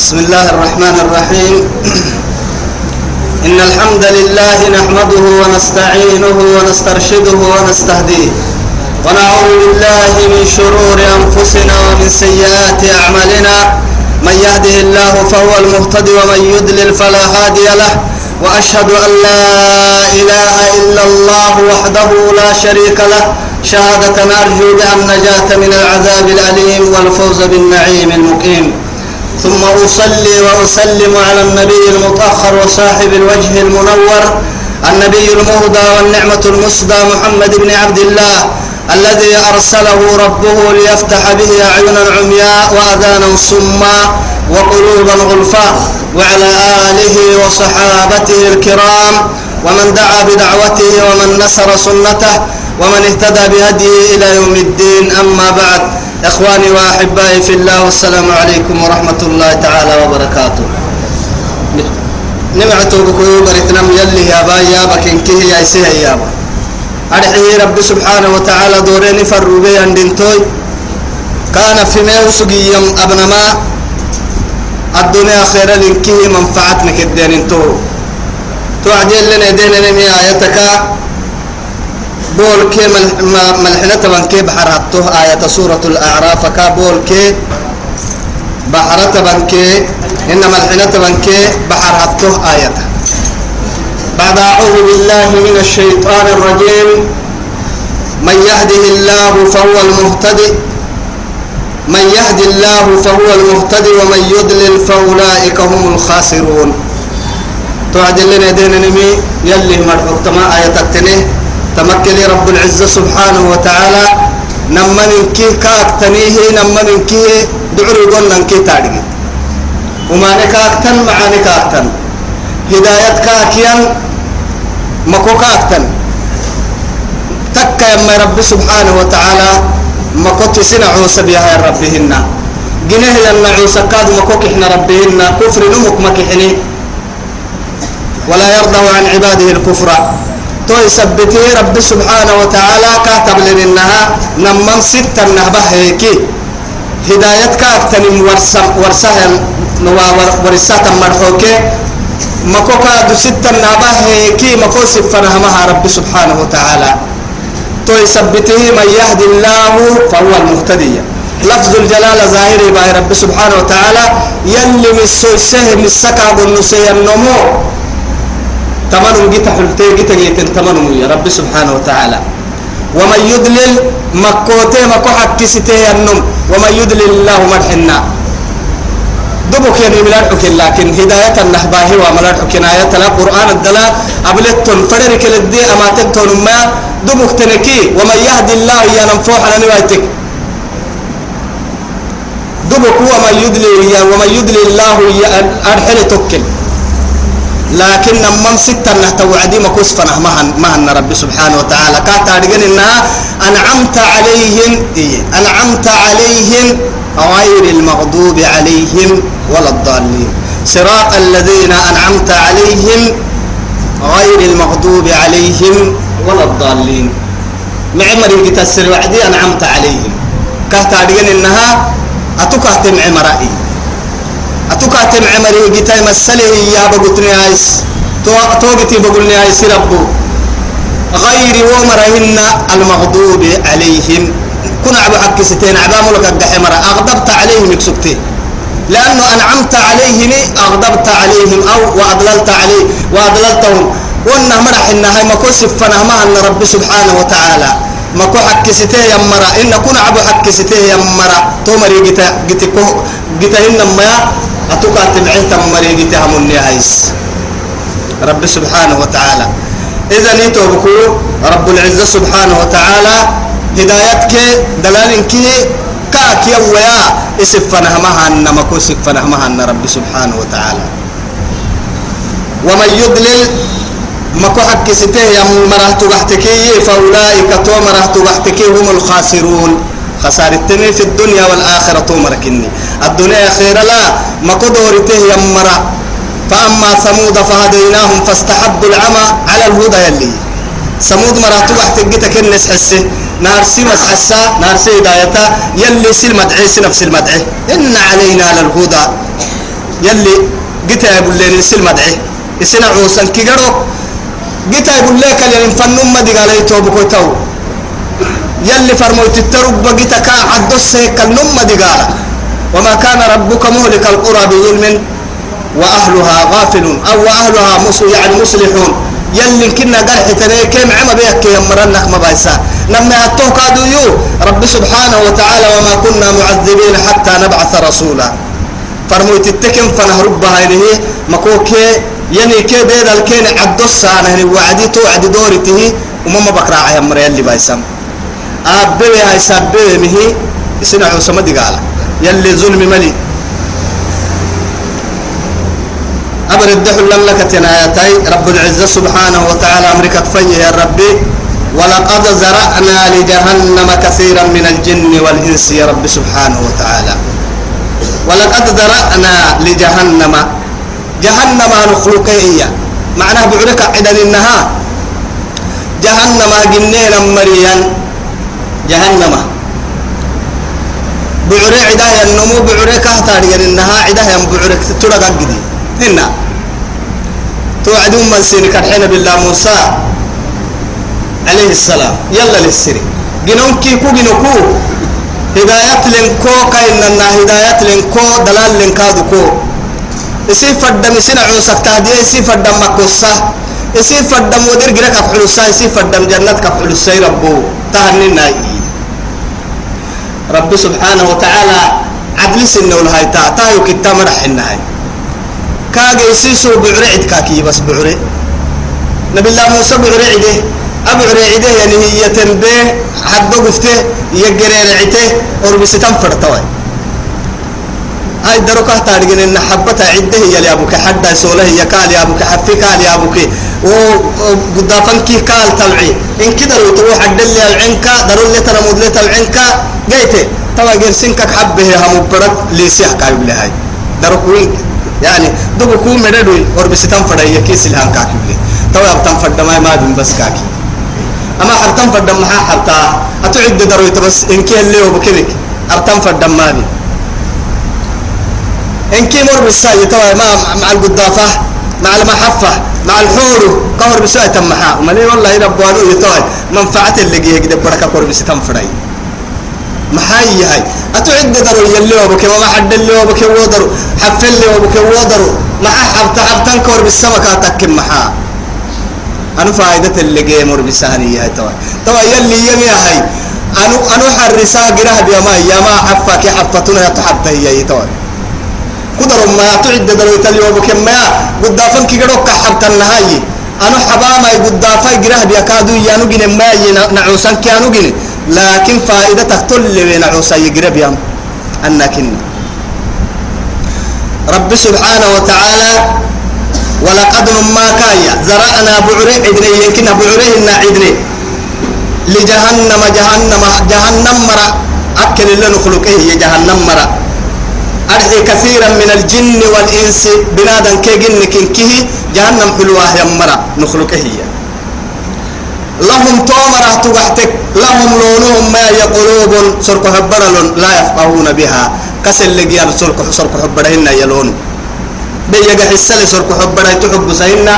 بسم الله الرحمن الرحيم. إن الحمد لله نحمده ونستعينه ونسترشده ونستهديه. ونعوذ بالله من شرور أنفسنا ومن سيئات أعمالنا. من يهده الله فهو المهتد ومن يدلل فلا هادي له. وأشهد أن لا إله إلا الله وحده لا شريك له. شهادة أرجو بها النجاة من العذاب الأليم والفوز بالنعيم المقيم. ثم أصلي وأسلم على النبي المطهر وصاحب الوجه المنور النبي المهدى والنعمة المسدى محمد بن عبد الله الذي أرسله ربه ليفتح به أعينا عمياء وأذانا صماء وقلوبا غلفاء وعلى آله وصحابته الكرام ومن دعا بدعوته ومن نصر سنته ومن اهتدى بهديه إلى يوم الدين أما بعد. إخواني وأحبائي في الله والسلام عليكم ورحمة الله تعالى وبركاته. نمعتو بكو بريتنا يلي يا با يا بكين كيه يا سيه يا با. أرحيه رب سبحانه وتعالى دورين فروبي أندنتوي كان في ميو سقيم أبنما الدنيا خير لنكيه منفعتنا كدين انتو. توعدين لنا دين نمي آياتك. بول كي ملحنة تبان كي بحرته آية سورة الأعراف. كا بول كي بحرة تبان كي إن ملحنة تبان كي بحرته آية. بعد أعوذ بالله من الشيطان الرجيم. من يهده الله فهو المهتدي. من يهد الله فهو المهتدي ومن يضلل فأولئك هم الخاسرون. توعد لنا نمي يلي مرحوك تما آية تكتنيه تمكلي رب العزة سبحانه وتعالى نما ننكي كاكتنيه نما ننكي دعري قلنا ننكي تارجي وما نكاكتن معاني كاكتن. هداية كاكيا مكو كاكتن. تكا يما رب سبحانه وتعالى مكو تسنع عوسى بها ربهن جنيه يلا عوسى كاد مكو كحنا ربهن كفر نمك مكحني. ولا يرضى عن عباده الكفر. تو يثبته رب سبحانه وتعالى كاتب لنا نمم ستة نهبه هيكي هدايتك أكتنم ورسم ورسهم ورسات مرحوكي. مكو كادو ستة نهبه هيكي مكو سفنهمها رب سبحانه وتعالى. تو يثبته من يهدي الله فهو المهتدي. لفظ الجلالة ظاهري باي رب سبحانه وتعالى يلي مسو سهم السكا بالنسي النمو تمنهم جيت حلتي جيت جيت تمنهم يا رب سبحانه وتعالى. ومن يدلل مكوته مكو حكسته النم ومن يدلل الله مدحنا دبك يعني ملاد لكن هداية النحباه وملاد كناية لا قرآن الدلا أبلتون فدرك للدي أما تنتون ما دبك تنكي. ومن يهدي الله يا نفوح على نوايتك دبك ومن يدلل ومن يدلل الله أرحل توكل لكن نمم ستة نحت وعدي ما كسفنا مهن مهن ربي سبحانه وتعالى. كاتا إنها أنعمت عليهم. إيه. أنعمت عليهم غير المغضوب عليهم ولا الضالين. صراط الذين أنعمت عليهم غير المغضوب عليهم ولا الضالين. معمر يتسر وعدي أنعمت عليهم. كاتا إنها أتوكا معمرائي أتوكاتم عمري جتاي مسله يا بقتني عايس. توقتي بقولني عايس ربو. غير ومرهن المغضوب عليهم. كن عبو حق ستين عبام لك الدحمرة أغضبت عليهم يكسبتي لأنه أنعمت عليهم أغضبت عليهم أو وأضللت عليه وأضللتهم. وأنه مرح إنها ما كسب فنهما أن رب سبحانه وتعالى. ما كو حق ستين يمرا إن كن عبو حق ستين يمرا تومري جتا جتا جتا إنما أتوقع تبعين تمري تهم النهايس. رب سبحانه وتعالى. إذا نيتو بكو رب العزة سبحانه وتعالى هدايتك دلالك كاك يويا اسفنها مهن مكو سفنها مهن رب سبحانه وتعالى. ومن يضلل مكو حق سته يم مرهت بحتكي فأولئك تو مرهت بحتكي هم الخاسرون. خسارتني في الدنيا والآخرة تومركني الدنيا خير لا ما قدرته يمرا. فأما ثمود فهديناهم فاستحبوا العمى على الهدى يلي. ثمود مراتب احتجت كنس حسه نار سمس حسا نار سيدايتا يلي سل مدعي نفس المدعي. إن علينا للهدى. يلي قتا يقول لي نسل مدعي إسنا عوسا كيقرو قتا يقول لك اللي فنم مدي قال يتوبك وتو يلي فرموت الترب كا عدس هيك النم مدي قال وما كان ربك مهلك القرى بظلم وأهلها غافلون أو أهلها يعني مصلحون. يلي كنا قرح تني كم عم بيك يا مرنك ما بايسا. لما أتوك يو. رب سبحانه وتعالى وما كنا معذبين حتى نبعث رسولا. فرموت التكن فنهربها إليه مكوكي يعني كي بيد الكين عدو السانة. وعدي توعد دورته ومما بكرا يا مر يلي بايسام أبوي هاي سبوي مهي سنع عصمة قال يلي ظلم ملي أبرد دحل لك تنايتي رب العزة سبحانه وتعالى أمريكا فيه يا ربي. ولقد زرعنا لجهنم كثيرا من الجن والإنس يا رب سبحانه وتعالى. ولقد زرعنا لجهنم. جهنم نخلقية معناه بعرك عدن إنها جهنم جنين مريا جهنم. بعري عدايا النمو بعري كهتاري إنها عدايا بعري تلقى قدي هنا توعدون من سينك الحين بالله موسى عليه السلام. يلا للسري جنون كيكو جنوكو. هدايات لنكو كايننا هدايات لنكو دلال لنكادو كو isi faddam isina cuusak tahdiya isi faddam makossa isi faddam wadir gira kaf xulusa isi faddam jannat kaf xulusay rabbo tahaninai rabbi subxaanahu watacaala cadli sinowlahayta tahayo kitta madaxinahay kaaga isi soo bucre cidkaakiyi bas bucre nabilah muuse bucre cide abucre cide yani hiyaten bee haddo gufte iyo gereerecite orbisitan fadhtaway هاي كهتا أرجع إن حبتها عدة هي اللي أبوك حدا سوله هي يا أبوك حفي كال يا أبوك وقدافن كي كال تلعي إن كده لو تروح حد اللي العنك درو اللي ترى مود اللي جيته توا جرسينك حبه هم برد ليسيح كايب لهاي. كوين يعني دبو كو مددوي وربستان فدا يكيس الهان كاكي بلي. توا يبتان فدا ما ما بين بس كاكي. أما حرتان فدا ما حرتا أتعد درو تبس إن كي اللي هو بكيك أرتان فدا ما بين إن كي مر بالساي توا ما مع القدافة مع المحفة مع الحور كهر بساي تمحا وملي والله ربوانو يتوي منفعة اللي جيه قد بركة كور بس تنفري محاي هاي أتعد درو يلي وبك وما حد اللي وبك ودرو حف اللي وبك ودرو مع حبت حبتن كور بالسمكة تكم محا. أنا فائدة اللي جيه مر بساني هاي توا. توا يلي يمي هاي. أنا أنا حرسا جراه بيما يما حفك حفتنا يتحبت هي توا. قدر ما تعد دلويت اليوم كما قدافن كي قدوك حبت النهاية أنا حباما قدافا قراه بيكادو يانو جن ما نعوسان كيانو جن لكن فائدة تقتل لي نعوسا يقرب يام أنكن رب سبحانه وتعالى ولقد ما كايا زرعنا بعري عدني يمكن بعري عدني. لجهنم جهنم جهنم مرة. أكل اللي نخلقه هي جهنم مرة. أرحي كثيرا من الجن والإنس بنادا كيجن كنكه جهنم حلوة يمرا نخلق هي لهم تومرة تقحتك لهم لونهم ما يقلوب سرق حبرل لا يفقهون بها. كسل لقيان سرق سرق حبرهن يلون بيجا حسل سرق حبره تحب سهنا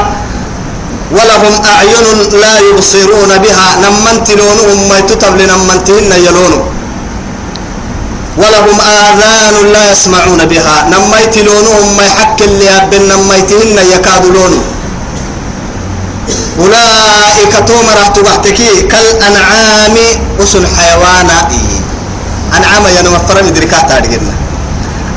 ولهم أعين لا يبصرون بها. نمنت لونهم ما تتبل نمنتهن يلونهم ولهم آذان لا يسمعون بها. نميت لونهم ما يحك اللي أبن نميتهن يكاد لون. أولئك تومر تبحتكي كالأنعام أسن حيوان أنعام يا نمفر مدركات تارجنا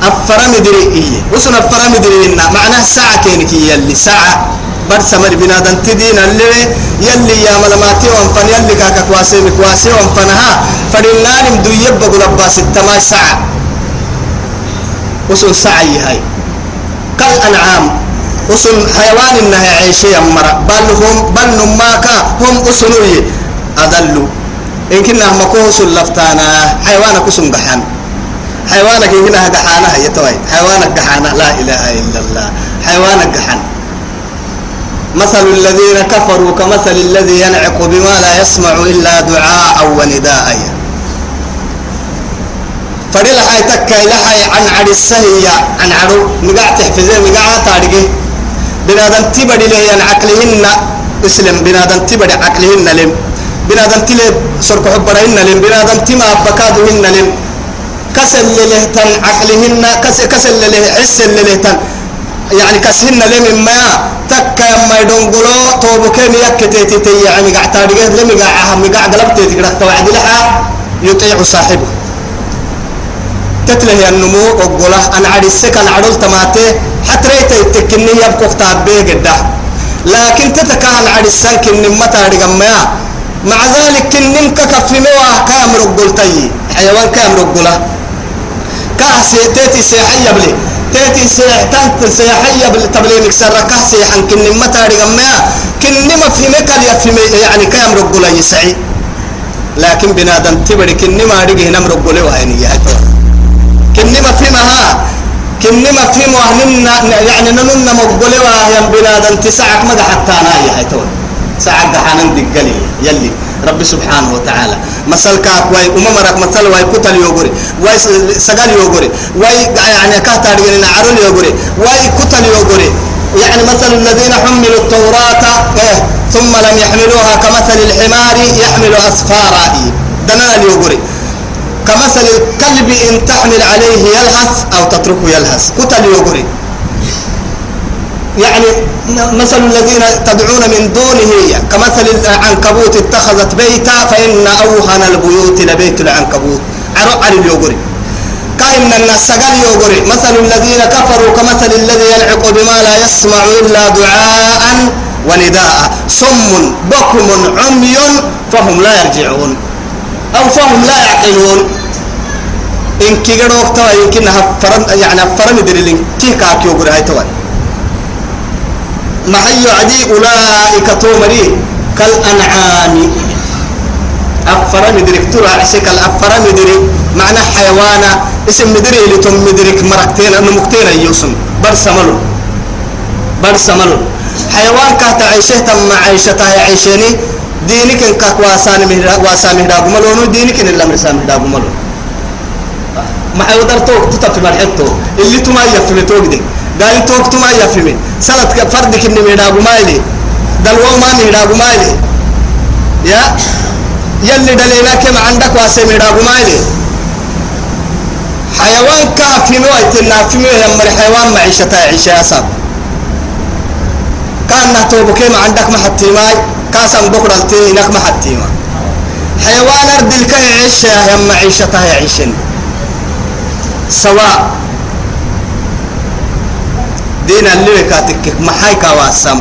أفر مدري إيه. أسن أفر مدري معناه ساعة كينك يلي ساعة. بر سمر بنادن تدين اللي يلي يا ملماتي وانفن يلي كاكا كواسي مكواسي وانفنها فلنان مدو يبقى لباس التماي ساعة. وصل سعي هاي كالأنعام. وصل حيوان إنها عيشي يمرا بل هم بل نماكا هم أسنوي أذلوا. إن كنا مكوس اللفتانا حيوانك أسن قحان. حيوانك كنا قحانا هي توي. حيوانك قحانا لا إله إلا الله. حيوانك قحان. مثل الذين كفروا كمثل الذي ينعق بما لا يسمع إلا دعاء ونداء. هاي تكا لحي عن السهية عن عرو. مقع تحفزه مقع تارجه بنادم تبدي له يعني عقلهن اسلم بنادم تبدي عقلهن لم بنادم تلي سرق حبرهن لم بنادم تما بكادهن لم. كسل لهتن عقلهن كسل له حس لهتن يعني كسهن لم ما تكا ما يدونغلو توبك ميك تيتي يعني قاعد تارجه لم قاعد مقع قلبت تقرأ توعد لها يطيع صاحبه. تتله النمو وقوله أنا عدي السكن عدل تماتي حتى ريت يتكني يبقى كتاب بيقدا لكن تتكهن عدي السكن نمتا رقميا مع ذلك كنن ككف مواه كام رقلتي حيوان كام رقله؟ كاسي تيتي سيحية بلي تيتي سيحتنت سيحية بلي تبلي مكسر كاسي حن كنن متا رقميا كنن ما في مكال يفهمي يعني كام رقله يسعي. لكن بنادم تبري كنن ما رقه نم رقله وهيني يهتوه كني ما في مها كني ما في مهننا يعني نننا مقبلة وهم بلادن تسعك ما حتى أنا يا هيتون ساعك دحانن دقلي. يلي. رب سبحانه وتعالى. مثل كاك واي أممرك مثل واي كتل يوغري واي سجال يوغري واي يعني كهتا رجلنا عرل يوغري واي كتل يوغري يعني مثل الذين حملوا التوراة إيه ثم لم يحملوها كمثل الحمار يحمل أسفارا دنا اليوغري كمثل الكلب إن تحمل عليه يلهث أو تتركه يلهث. كتل يوغري يعني مثل الذين تدعون من دونه كمثل العنكبوت اتخذت بيتا فإن أوهن البيوت لبيت العنكبوت. عرق على اليوغري كأن الناس قال يوغري مثل الذين كفروا كمثل الذي يلعق بما لا يسمع إلا دعاء ونداء. صم بكم عمي فهم لا يرجعون. أو فهم لا يعقلون. إن كي قدوك توا يمكن هفرن يعني هفرن دريلين كي كاكيو قرأي هاي توا هي عدي أولئك تومري كالأنعام. أفرن دريك ترى عسك الأفرن دريك معنى حيوانا. اسم مدري اللي تم مدرك مركتين أنه مكتين يوسم. برسملو برسملو حيوان كاتا عيشه تم عيشتها عيشيني. دينك إن كاك واسان مهدا واسان مهدا قملونو دينك إن الله مرسان مهدا قملون ما يقدر توك تطفي مرحبتو اللي تما يفهمي توك دي. قال توك تما يفهمي سلط فردك إن مهدا قمالي دلوا ما مهدا قمالي يا يلي دلينا كم عندك واسي مهدا قمالي حيوان كافي مويتنا في مويه يمر حيوان معيشتها عيشة أساب كان نهتوب كيما عندك محتي ماي كاسم بكرة تينك محتي ما حيوان أرض الكي يعيش يا معيشتها يعيشن سواء. دين اللي كاتك محاي كواسم.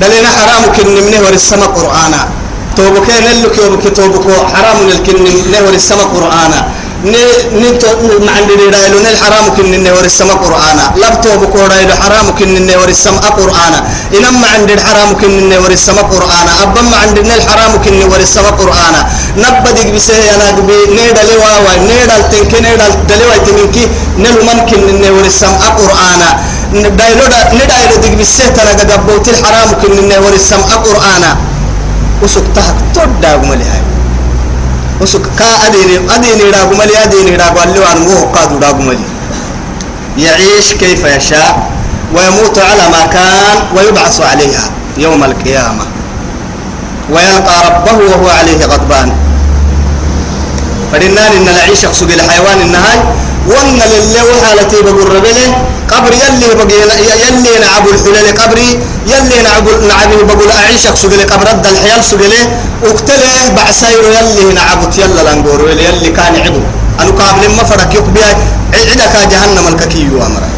دلنا حرامك النمنه ورسما قرآنا توبك نلك يوبك توبك حرام للكن نهور السما قرآنا نتو مع عند دايلو نل حرام كن نهور السما قرآنا. لبتو بكورا حرام كن نهور السما قرآنا. إنما عند الحرام كن نهور السما قرآنا. أبا ما عند نل حرام كن نهور السما قرآنا. نبدك بسه أنا بي نيدا لوا نيدا تنك نيدا دلوا تنكي. نل من كن نهور السما قرآنا. دايلو ندايلو دك بسه تنا قبوت الحرام كن نهور السما قرآنا. usuk tahak todda gumali adini ra gumali adini ra gwalli wan mu qadu ra gumali يعيش كيف يشاء ويموت على ما كان ويبعث عليها يوم القيامة ويلقى ربه وهو عليه غضبان فلنان إن العيش سوق الحيوان النهاي وان لله وحالتي بقول ربله قبر يلي بقي يلي نعبو الحلال قبري يلي نعبو نعبو بقول أعيشك سجل قبر رد الحيال سجل اقتله بعسير يلي نعبو يلا لنقور يلي كان عبو أنا قابل ما فرق يقبي عدك جهنم الككي أمره.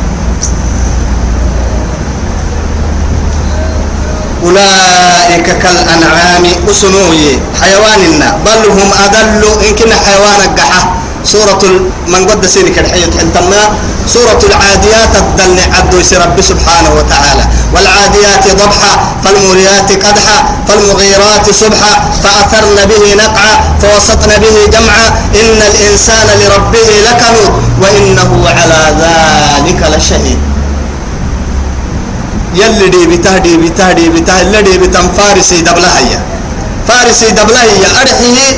أولئك كالأنعام أسنوي حيواننا بل هم أدل إن كنا حيوان الجحا سورة من قد سينك الحية حلتما سورة العاديات الدل عبد رب سبحانه وتعالى. والعاديات ضبحا فالموريات قدحا فالمغيرات صبحا فأثرن به نقعا فوسطن به جمعا. إن الإنسان لربه لكنود وإنه على ذلك لشهيد. يلي دي بته دي بته دي بته اللي دي بتم فارسي دبلها فارسي دبلها أرحيه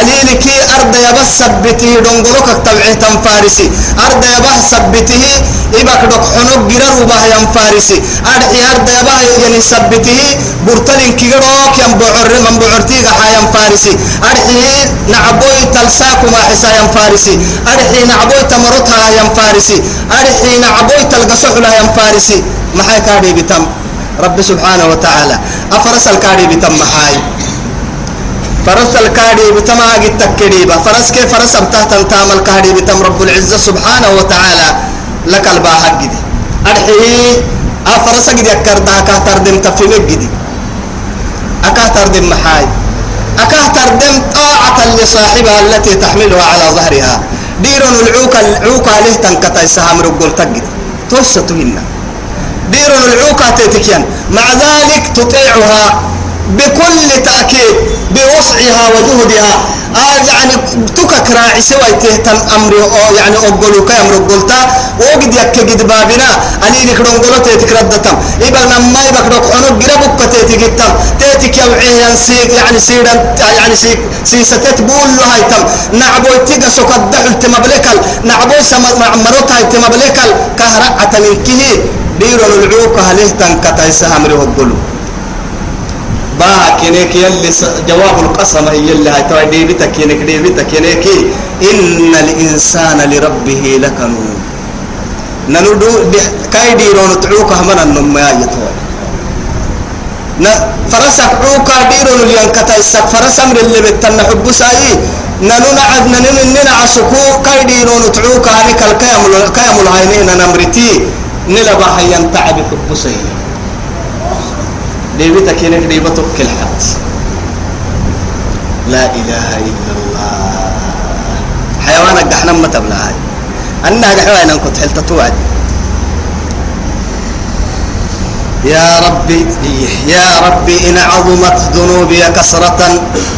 أليلك أرض يبس سبته دونغلوك تبعه تنفارسي. أرض يبس سبته إبك دك حنوك جرر وباه ينفارسي. أرحي أرض يباه يعني سبته برتلين كيروك ينبعر من بعرتي حا ينفارسي أرحي نعبوي تلساك ما حسا ينفارسي. أرحي نعبوي تمرتها ينفارسي. أرحي نعبوي تلقصح لها ينفارسي. ما حي كاري بتم. رب سبحانه وتعالى. أفرس الكاري بتم محاي. فرس الكاري بتم أجد تكريبا فرس كيف فرس أبتهت تام الكاري بتم رب العزة سبحانه وتعالى. لك الباحق جدي أرحيه أفرس أجد يكر دا. كهتر دم تفهمك جدي أكهتر دم محاي. أكهتر دم طاعة لصاحبها التي تحملها على ظهرها. ديرون العوكة العوكة له تنكتا. سهام رجل تجد توستهن ديرون العوكة تتكين مع ذلك تطيعها. بكل تأكيد بوسعها وجهدها. آه يعني تكك راعي سوى تهتم أمر يعني أقولوا كي أمر قلتا وقد يكجد بابنا. أني نكرون قلت تكردتم إبل نما يبقى رك عنق جربك تتكتم تتك يوعي سيك يعني سيدا يعني سيك سيستت بول له هايتم. نعبو تيجا سكت دحل تمبلكل. نعبو سما معمرت هاي تمبلكل. كهرعة من كه ديرون العوكة هله تنكتا يسهم رهقلوا با كنيك يلي جواب القسم هي اللي هاي. توي ديبتك كنيك ديبتك كنيك إن الإنسان لربه لكنود. ننودو كاي ديرون تعوك همنا النما يتوي نا فرسك عوكا ديرون اللي انكتا السك فرس أمر اللي بتن حب ساي. ننو نعد ننو ننا عسكو كاي ديرون تعوكا هنيك الكيامل الكيامل هاينين نمرتي. نلبا هيا تعب حب ساي. ديبتك هناك ديبتك كل حد. لا إله إلا الله. حيوانك قحنا ما تبلعي أنها قحوانا كنت حلت توعد. يا ربي يا ربي إن عظمت ذنوبي كسرة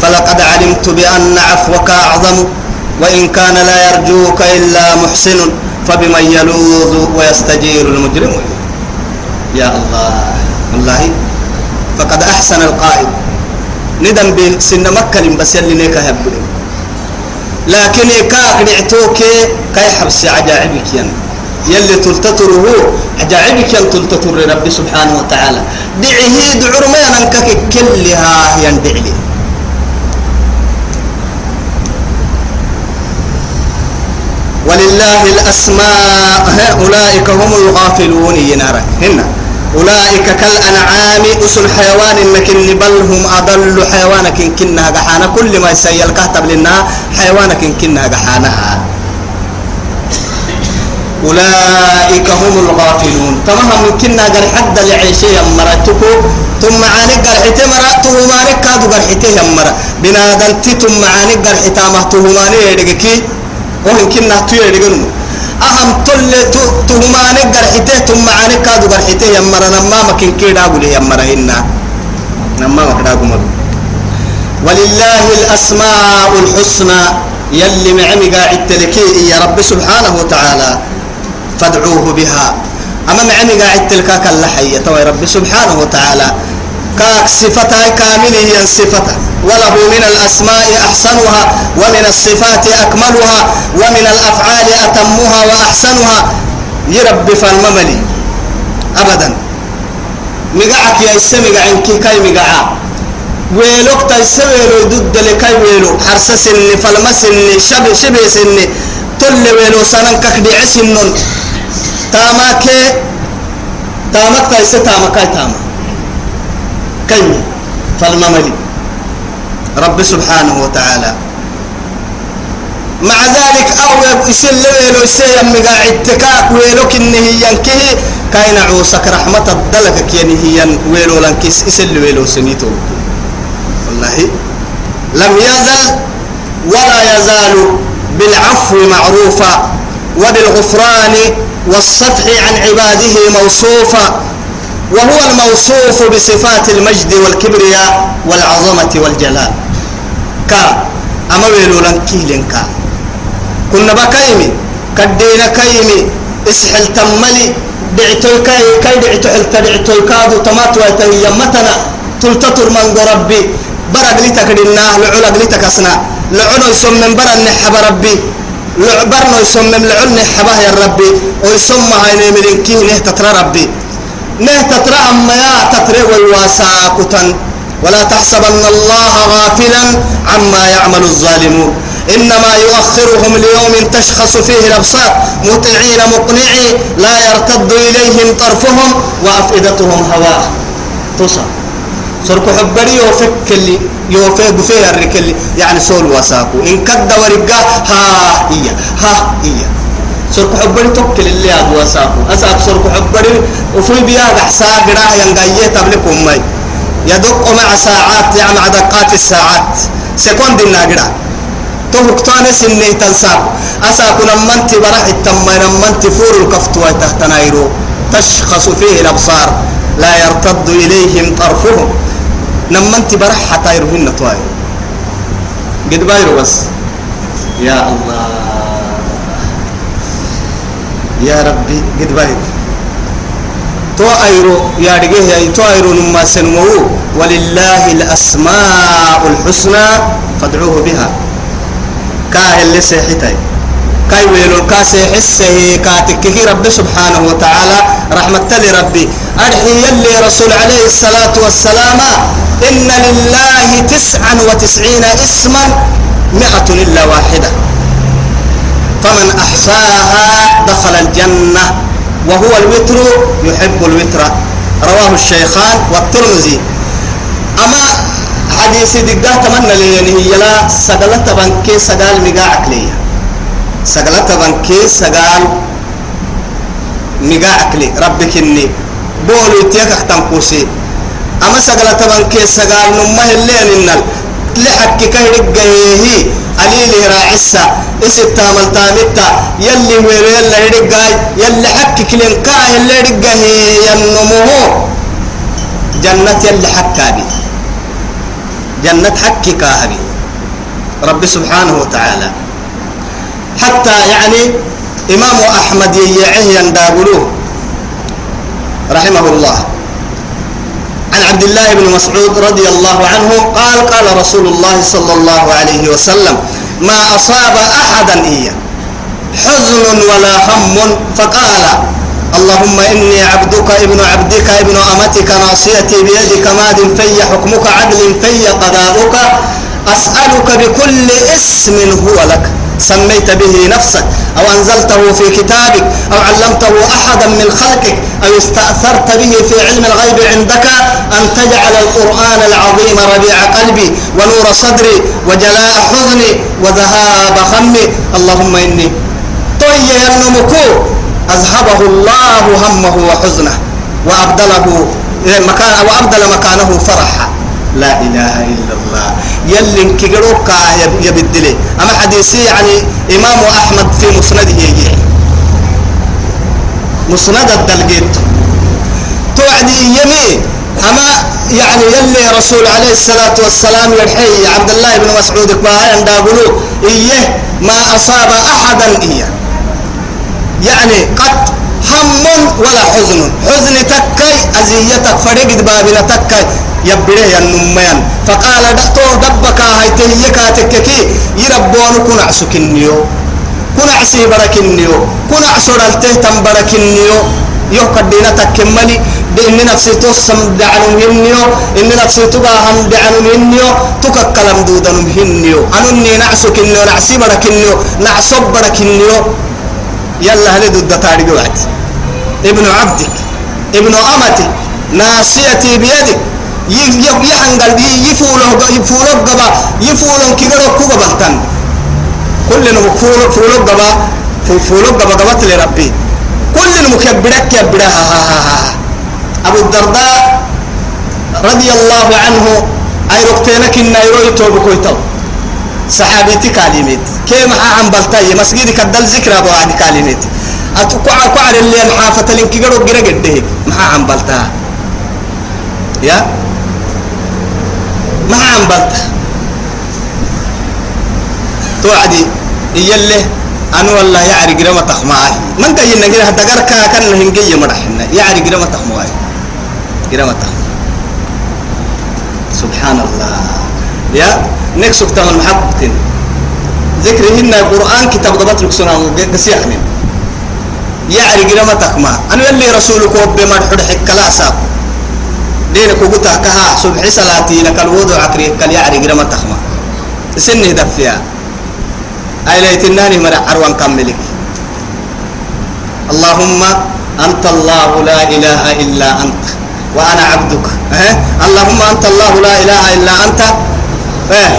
فلقد علمت بأن عفوك أعظم وإن كان لا يرجوك إلا محسن فبمن يلوذ ويستجير المجرم. يا الله والله فقد أحسن القائد ندم بسن مكة بس يلي نيكا لكن كاك نعتوك كاي حبس عجائبك ين. يلي تلتتره عجائبك ين تلتتر ربي سبحانه وتعالى. دعيه دعور ما ينكك كلها يندعي لي. ولله الأسماء أولئك هم الغافلون ينارك هنا. أولئك كالأنعام أسل حيوان إنكن بل هم أضل حيوانك إن كنها جحانا كل ما يسيل كهتب لنا حيوانك إن كنها جحانا أولئك هم الغافلون. تمام من كنا قال حد لعيشي مرتكو ثم عانك قال حتى مرأته مانك كادو قال حتى يمرا بنادن ثم عانك قال حتى مهته يدقكي وهم كنا تيرقنو أهم تل تهمانك قرحته ثم عنك كادو قرحته يمرا نما مكين كيدا قولي يمرا هنا نما مكدا قمر ولله الأسماء الحسنى يلي معمي قاعد تلكي يا رب سبحانه وتعالى فادعوه بها. أما معمي قاعد تلكاك اللحية يا رب سبحانه وتعالى كاك صفتها كاملة هي صفته. وله من الأسماء أحسنها ومن الصفات أكملها ومن الأفعال أتمها وأحسنها. يربي فالمملي. أبدا. مقعك يا إسمي عنك كي مقعا. ويلوك تيسويلو ضد لكي ويلو. حرس سني فلما سني شب شب سني. تل ويلو سنن كخدي عسنن تاماك تامك تيس تامك تامك كي فالمملي رب سبحانه وتعالى. مع ذلك أو يسل ويلو سيم مقاعد تكاك ويلو كنه ينكه. كاين عوسك رحمة الدلك كينه ين ويلو لنكس يسل ويلو سنيتو. والله. لم يزل ولا يزال بالعفو معروفا وبالغفران والصفح عن عباده موصوفا. وهو الموصوف بصفات المجد والكبرياء والعظمة والجلال. كا أما ويلو لنكيلن كا. كنا بكايمي كدينا كايمي إسحل تملي دعتو كاي كاي دعتو حل تدعتو كادو تماتو يتهي يمتنا تلتطر من ربي. برق لتك لنا لعلق لتك أسنا لعنو يسمم برا نحب ربي. لعبرنا يسمم لعن نحبه يا ربي ويسمى هاي نمرين كيه ربي. نه تترى أما يا تترى ويواساكتا ولا تحسبن الله غافلا عما يعمل الظالمون. إنما يؤخرهم ليوم تشخص فيه الأبصار. مطيعين مقنعي لا يرتد إليهم طرفهم وأفئدتهم هواء. تصل سرق حبري يوفك اللي يوفك بفيه الركلي. يعني سول وساكو إن كد ورقا ها هي ها هي. سرق حبري توكل اللي أبو وساكو أساك سرق حبري وفي بيا حسا قراه ينقايه تبلكم مي يدق مع ساعات يعني مع دقات الساعات. سكوند الناقرة تهكتان سنة تنساق أساكو نمنت برح التم نمنت فور الكفت وتحتنايرو تشخص فيه الأبصار. لا يرتد إليهم طرفهم. نمنت برح حتى يروهن تواي قد بايرو بس. يا الله. يا ربي قد بايرو تو ايرو يا رجيه يا تو ايرو نما سنمو. ولله الأسماء الحسنى فادعوه بها. كاه اللي سيحتاي كاي ويلو كاسي حسه كاتكه رب سبحانه وتعالى. رحمة لربي. أرحي يلي رسول عليه الصلاة والسلام. إن لله تسعا وتسعين اسما مئة إلا واحدة. فمن أحصاها دخل الجنة وهو الوتر يحب الوتر. رواه الشيخان والترمذي. أما حديث دقاه تمنى لي يعني هي لا سقلت بنكي سقال مقاعك لي سقلت بنكي سقال مقاعك لي ربك إني بولو تيكك تنقوسي أما سقلت بنكي سقال نمه اللين إنال لحك كهرق هي عليله راعسة تامل تامتا يلي ويرو يلا يرقاي يلي حك كلين كاه يلي يرقا هي ينموه جنة يلي حكابي جنة حكي كاهبي رب سبحانه وتعالى. حتى يعني إمام أحمد يعيه يندابلوه. رحمه الله. عن عبد الله بن مسعود رضي الله عنه قال قال رسول الله صلى الله عليه وسلم ما أصاب أحدا إياه حزن ولا هم. فقال اللهم إني عبدك ابن عبدك ابن أمتك ناصيتي بيدك ماد في حكمك عدل في قضاؤك أسألك بكل اسم هو لك. سميت به نفسك أو أنزلته في كتابك أو علمته أحدا من خلقك أو استأثرت به في علم الغيب عندك أن تجعل القرآن العظيم ربيع قلبي ونور صدري وجلاء حزني وذهاب خمي. اللهم إني طي النمكو أذهبه الله همه وحزنه وأبدله مكان وأبدل مكانه فرحا. لا إله إلا الله. يلي كجروك يبدلي. أما حديثي يعني إمام أحمد في مسنده يجي. مسند الدلقيت. توعدي يمي. أما يعني يلي رسول عليه الصلاة والسلام يرحي عبد الله بن مسعود كباها يندابلو إيه ما أصاب أحدا إيه. يعني قد هم ولا حزن. حزن تكي أزيتك فرقد بابنا تكي يبره ينميان فقال دكتو دبك هاي تهيكا تككي يربون كن عسكنيو. كن عسي بركنيو. كن عسر التهتم بركنيو. يو قدينا تكملي. بإن نفسي توسم دعنو هنيو إن نفسي تبا هم دعنو هنيو تكا كلام دودن هنيو أنني نعسو كنيو نعسي بركنيو. نعصب بركنيو. يلا هل ضد تاريخ ابن عبدك. ابن أمتك. ناصيتي بيدك. يحن قلبي يفولو يفولو قبا يفولو كيغرو كوبا بحتن كل نمك فولو فولو قبا فولو قبا قبت لربي. كل نمك يبرك يبرها أبو الدرداء رضي الله عنه أي ركتينك النيرو يتوب كويتو. صحابيتي كلمات كيف عم بلتاي مسجد كدل ذكر أبو عدي كلمات اتقع قعر اللي الحافه لين كيغرو غير قده. ما عم بلتا يا؟ ما عم بلتا توعدي. يله أنا والله يعري قرمة تخماي من كي ينقل هذا قركا كان هنجي مرحنا يعري قرمة تخماي قرمة سبحان الله يا نكسك تمن محبتين ذكرهن القرآن كتاب ضبط لك سنة يعني قرمتك ما أنا اللي رسولك وبما حد حك لا ساب دينك وقتها كها صبح صلاتي لك الوضع عكري كل يعني قرمتك ما سنة دفيا. أي ليتناني مرع عروان كملك اللهم أنت الله لا إله إلا أنت. وأنا عبدك. أه؟ اللهم أنت الله لا إله إلا أنت. أه؟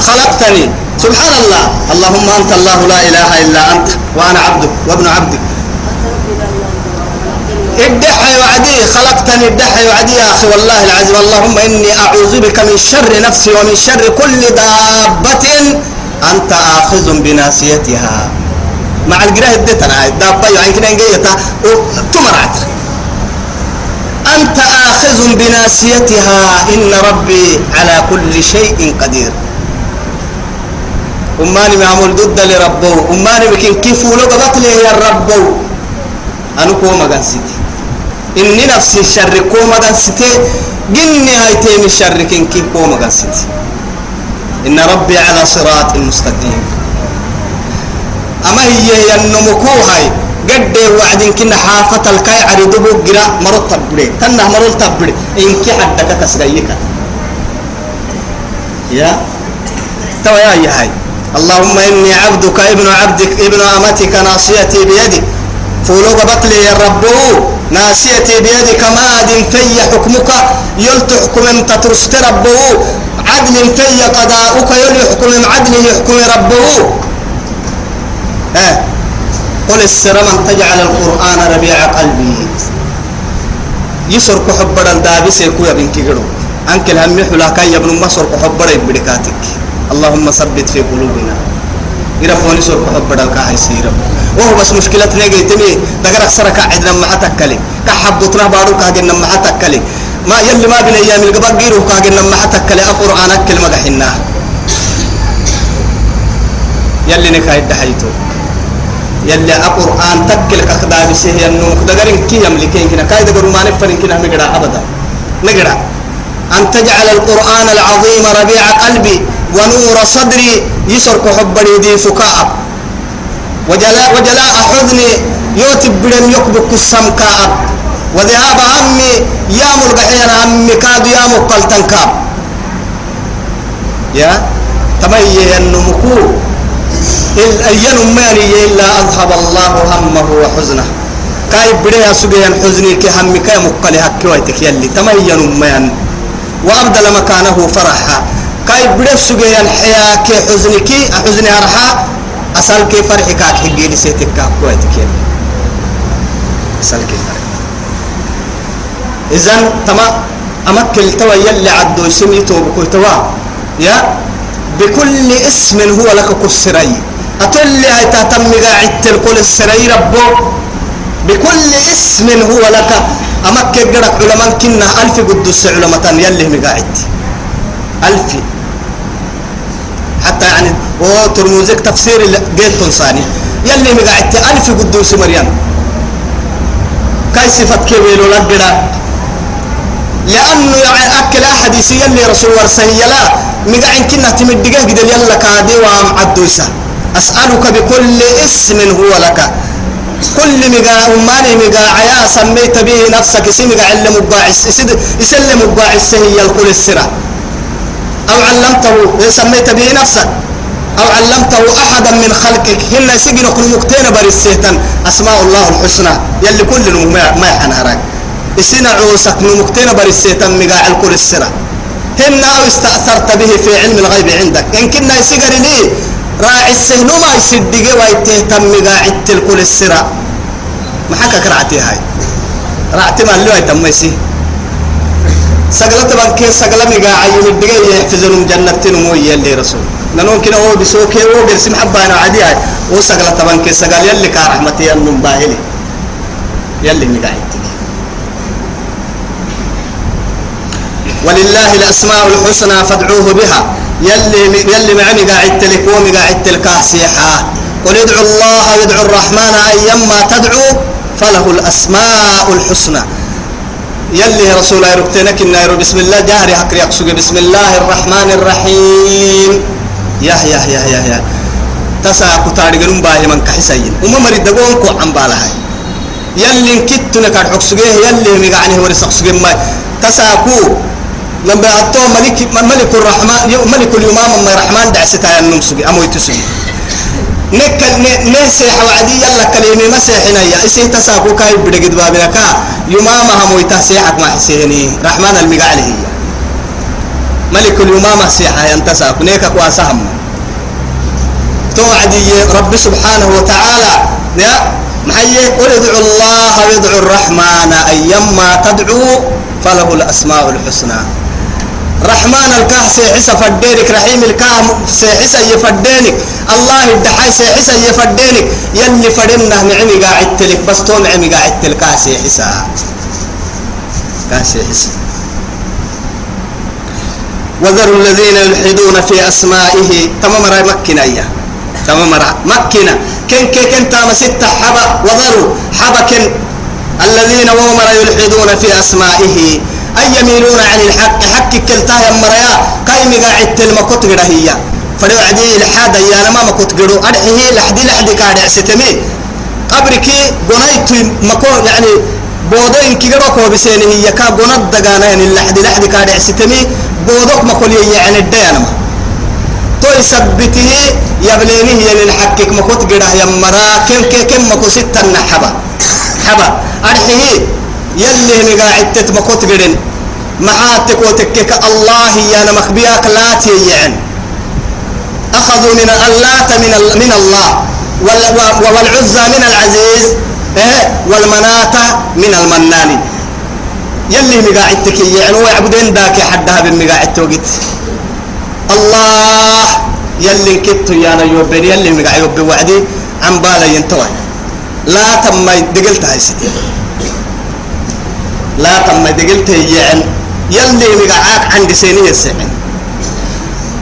خلقتني. سبحان الله. اللهم أنت الله لا إله إلا أنت. وأنا عبدك. وابن عبدك. ادحي وعدي خلقتني ادحي وعدي يا أخي والله العظيم. اللهم إني أعوذ بك من شر نفسي ومن شر كل دابة أنت آخذ بناسيتها مع القراءة الدتنا الدابة يعني كنا نجيتها تمرعت أنت آخذ بناسيتها إن ربي على كل شيء قدير. أماني معمول ضد لربو أماني بكين كيف ولو قبط لي يا ربو أنا كوما قنسيتي إني نفسي الشر كوما قنسيتي جني هايتي من الشر كين كيف كوما قنسيتي إن ربي على صراط مستقيم أما هي ينمكو هاي قد وعدين كنا حافة الكاي عرضو جرا مرو تبري تنه مرو تبري إنك حدك كسريك يا توا يا هاي اللهم إني عبدك ابن عبدك ابن أمتك ناصيتي بيدك فولو بطلي يا رب ناسيتي بيدك ماد في حكمك يلت حكم تترست ربه عدل في قضاؤك يلي حكم عدل يحكم ربه آه قل من تجعل القرآن ربيع قلبي. يسر كحب الدابس يكو يا بنك جرو أنك الهم حلا كي ابن مصر كحب بدكاتك. اللهم ثبت في قلوبنا. يرفوني سر كحب الكاهي سيرم وهو بس مشكلة نيجي تمي دقر أكثر كعدنا ما حتكلي كحبطنا بارو كاجنا ما حتكلي ما يلي ما بين أيام القبر جيرو كاجنا ما حتكلي القرآن أكل ما دحنا يلي نكايد دحيتو. يلي القرآن تكل كخدا بسه ينو دقرين كي يملكين كنا. كاي دقروا ما نفرين كنا مقرأ أبدا. مقرأ. أن تجعل القرآن العظيم ربيع قلبي. ونور صدري يسرق حبني دي فكاء. وجلاء وجلاء حزني يوتب بدن يكبك السمكاء. وذهاب همي يا ملقحين همي كاد يا مقلتن كاب يا؟ تميي النمكو الأيان ماني إلا أذهب الله همه وحزنه. كاي بدي أسوجي حزني كي همي كاي مقلي هكي ويتك يلي. تميّن مان وأبدل مكانه فرحا. كاي بدي أسوجي الحياة كي حزني كي حزني أرحا أسأل كي فرحي كاك حقي لسيتك كاك ويتك يلي أسأل كي فرحي. إذن تما أمكل توا يلي عدو يسمي توبكو توا. يا؟ بكل اسم هو لك كسري أتولي هاي تهتم قاعد الكل السري ربو. بكل اسم هو لك. أمك قرق علماء كنا ألف قدس علماء يلي مقاعد ألف. حتى يعني هو ترموزك تفسير قيل تنصاني يلي مقاعد ألف قدوس مريم. كاي صفة كبير لك لأنه يعني أكل أحد يلي رسول ورسهي لا مقاعد كنا تمدقه قد يلا كادي وام عدوسة. أسألك بكل اسم هو لك. كل مقا أماني مقا عيا سميت به نفسك. اسمك علم مباعس يسلم مباعس هي الكل السرة. أو علمته سميت به نفسك. أو علمته أحدا من خلقك. هن سجن كل مكتين برسيتا أسماء الله الحسنى. يلي كل ما يحنهرك اسنا عوسك مكتين برسيتا مقا الكل السرة هن أو استأثرت به في علم الغيب عندك. إن كنا يسجر لي راعي السهل ما يصدق ويتهتم قاعد الكل السرا ما حكى كرعتي هاي. رعتي ما اللي يتم يسي سقلت بانك سقل مقا عيون الدقاء يحفظون جنة نموية اللي رسول. لأنه كنا هو بسوكي هو برسم حبانا عادي هاي وسقلت بانك سقل يلي كارحمتي النم باهلي يلي مقاعد ولله الأسماء الحسنى فادعوه بها. يلي يلي معني قاعد تلك ومي قاعد تلك سيحا قل ادعوا الله يدعو الرحمن أيما تدعو فله الأسماء الحسنى. يلي رسول الله ربتنك النير بسم الله جهري هكري أقصد بسم الله الرحمن الرحيم. يا يا يا يا يا. تسا كتارجن باهي من كحسين وما مريد دقون كو عم بالها يلي كتنا كان حكسجيه يلي مقعني هو رسخسجيه ما تسا كو لما أتو ملك ملك الرحمن ملك اليمام ما الرحمن دعستا النمسجي أمو يتسجي نكل نسيح وعدي يلا كلمة مسيحنا يا إسي تساكو كاي بدقد بابنا كا يمامة هم يتسيحك ما حسيني رحمن المقالي ملك اليمامة سيحة ينتساكو نيكا كواسهم توعدي رب سبحانه وتعالى يا محيي قل ادعوا الله وادعوا الرحمن أيما تدعو فله الأسماء الحسنى رحمن الكاه سيحس فدينك رحيم الكاه سيحس يفدينك. الله الدحاي سيحس يفدينك. يلي فدنا نعمي قاعد تلك بس تو نعمي قاعد تلك كاه سيحس سيحس وذروا الذين يلحدون في أسمائه. تمام رأي مكنا إياه تمام رأي مكنا كن كن كن تام ستة حبا وذروا حبا كن الذين ومر يلحدون في أسمائه. أي يميلون عن الحق حق كلتا يا مريا. قايم قاعد تلما كتغدا هي. فلو عدي الحاد يا لما ما كتغدو أرحيه لحدي لحدي قاعد ستمي قبرك قنيت مكو يعني بودين كيغرو كو بسين هي. كا قنت دغانا يعني لحدي لحدي قاعد ستمي بودك ما كل يعني الديانما تو يثبته يبلينه يعني الحق ما كتغدا يا مرا. كم كم ما كو ستة حبا. حبا. أرحيه يلي مقاعد تتمكوت قرن محاتك وتكك الله يا مخبياك لا تيعن. أخذوا من اللات من من الله. والعزى من العزيز. إيه؟ والمناة من المنان. يلي مقاعد تكيعن ويعبدين ذاك حدها بمقاعد توقت الله يلي كتو يا نيوبين يلي مقاعد يوبي وعدي. عن بالا ينتوي لا تم دقلت هاي ستي لا تم دقلت يعن. يلي مقعاك عند سيني السعن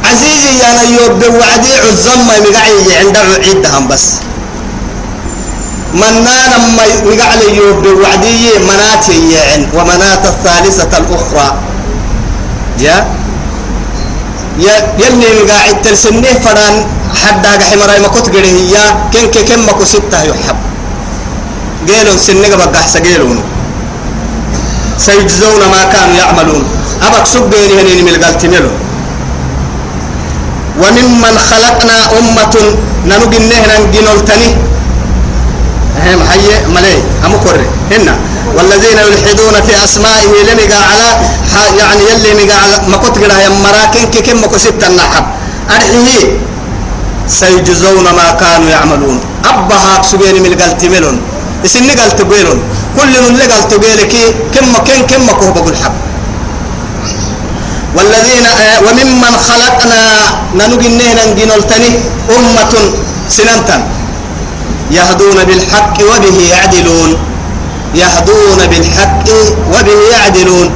عزيزي يا نيوب وعدي عزم ما مقعي عند عيدهم بس. منانا ما مقعل يوب وعدي مناتي يعن ومنات الثالثة الأخرى. يا يلي مقاعد ترسنيه فران حدا حمراي ما كنت هي كن كن ما ستة يحب قالوا سنة بقى سجلون سيجزون ما كانوا يعملون. أبك سبيني هنين من القلتميلو وممن خلقنا أمة ننقل نهنا نقنولتني هم حي ملي أمو كوري. هنا. والذين يلحدون في أسمائه لمقا على يعني يلي مقا على ما كنت قرأ يمراكن كي كم كسبت النحب. أرحيه. سيجزون ما كانوا يعملون. أبها سبيني من القلتميلون إسني قال تقولون كل من اللي قال تقولك كم كن كم كوه بقول حب. والذين آه وممن خلقنا ننجنه ننجنولتني أمة سننتن. يهدون بالحق وبه يعدلون. يهدون بالحق وبه يعدلون.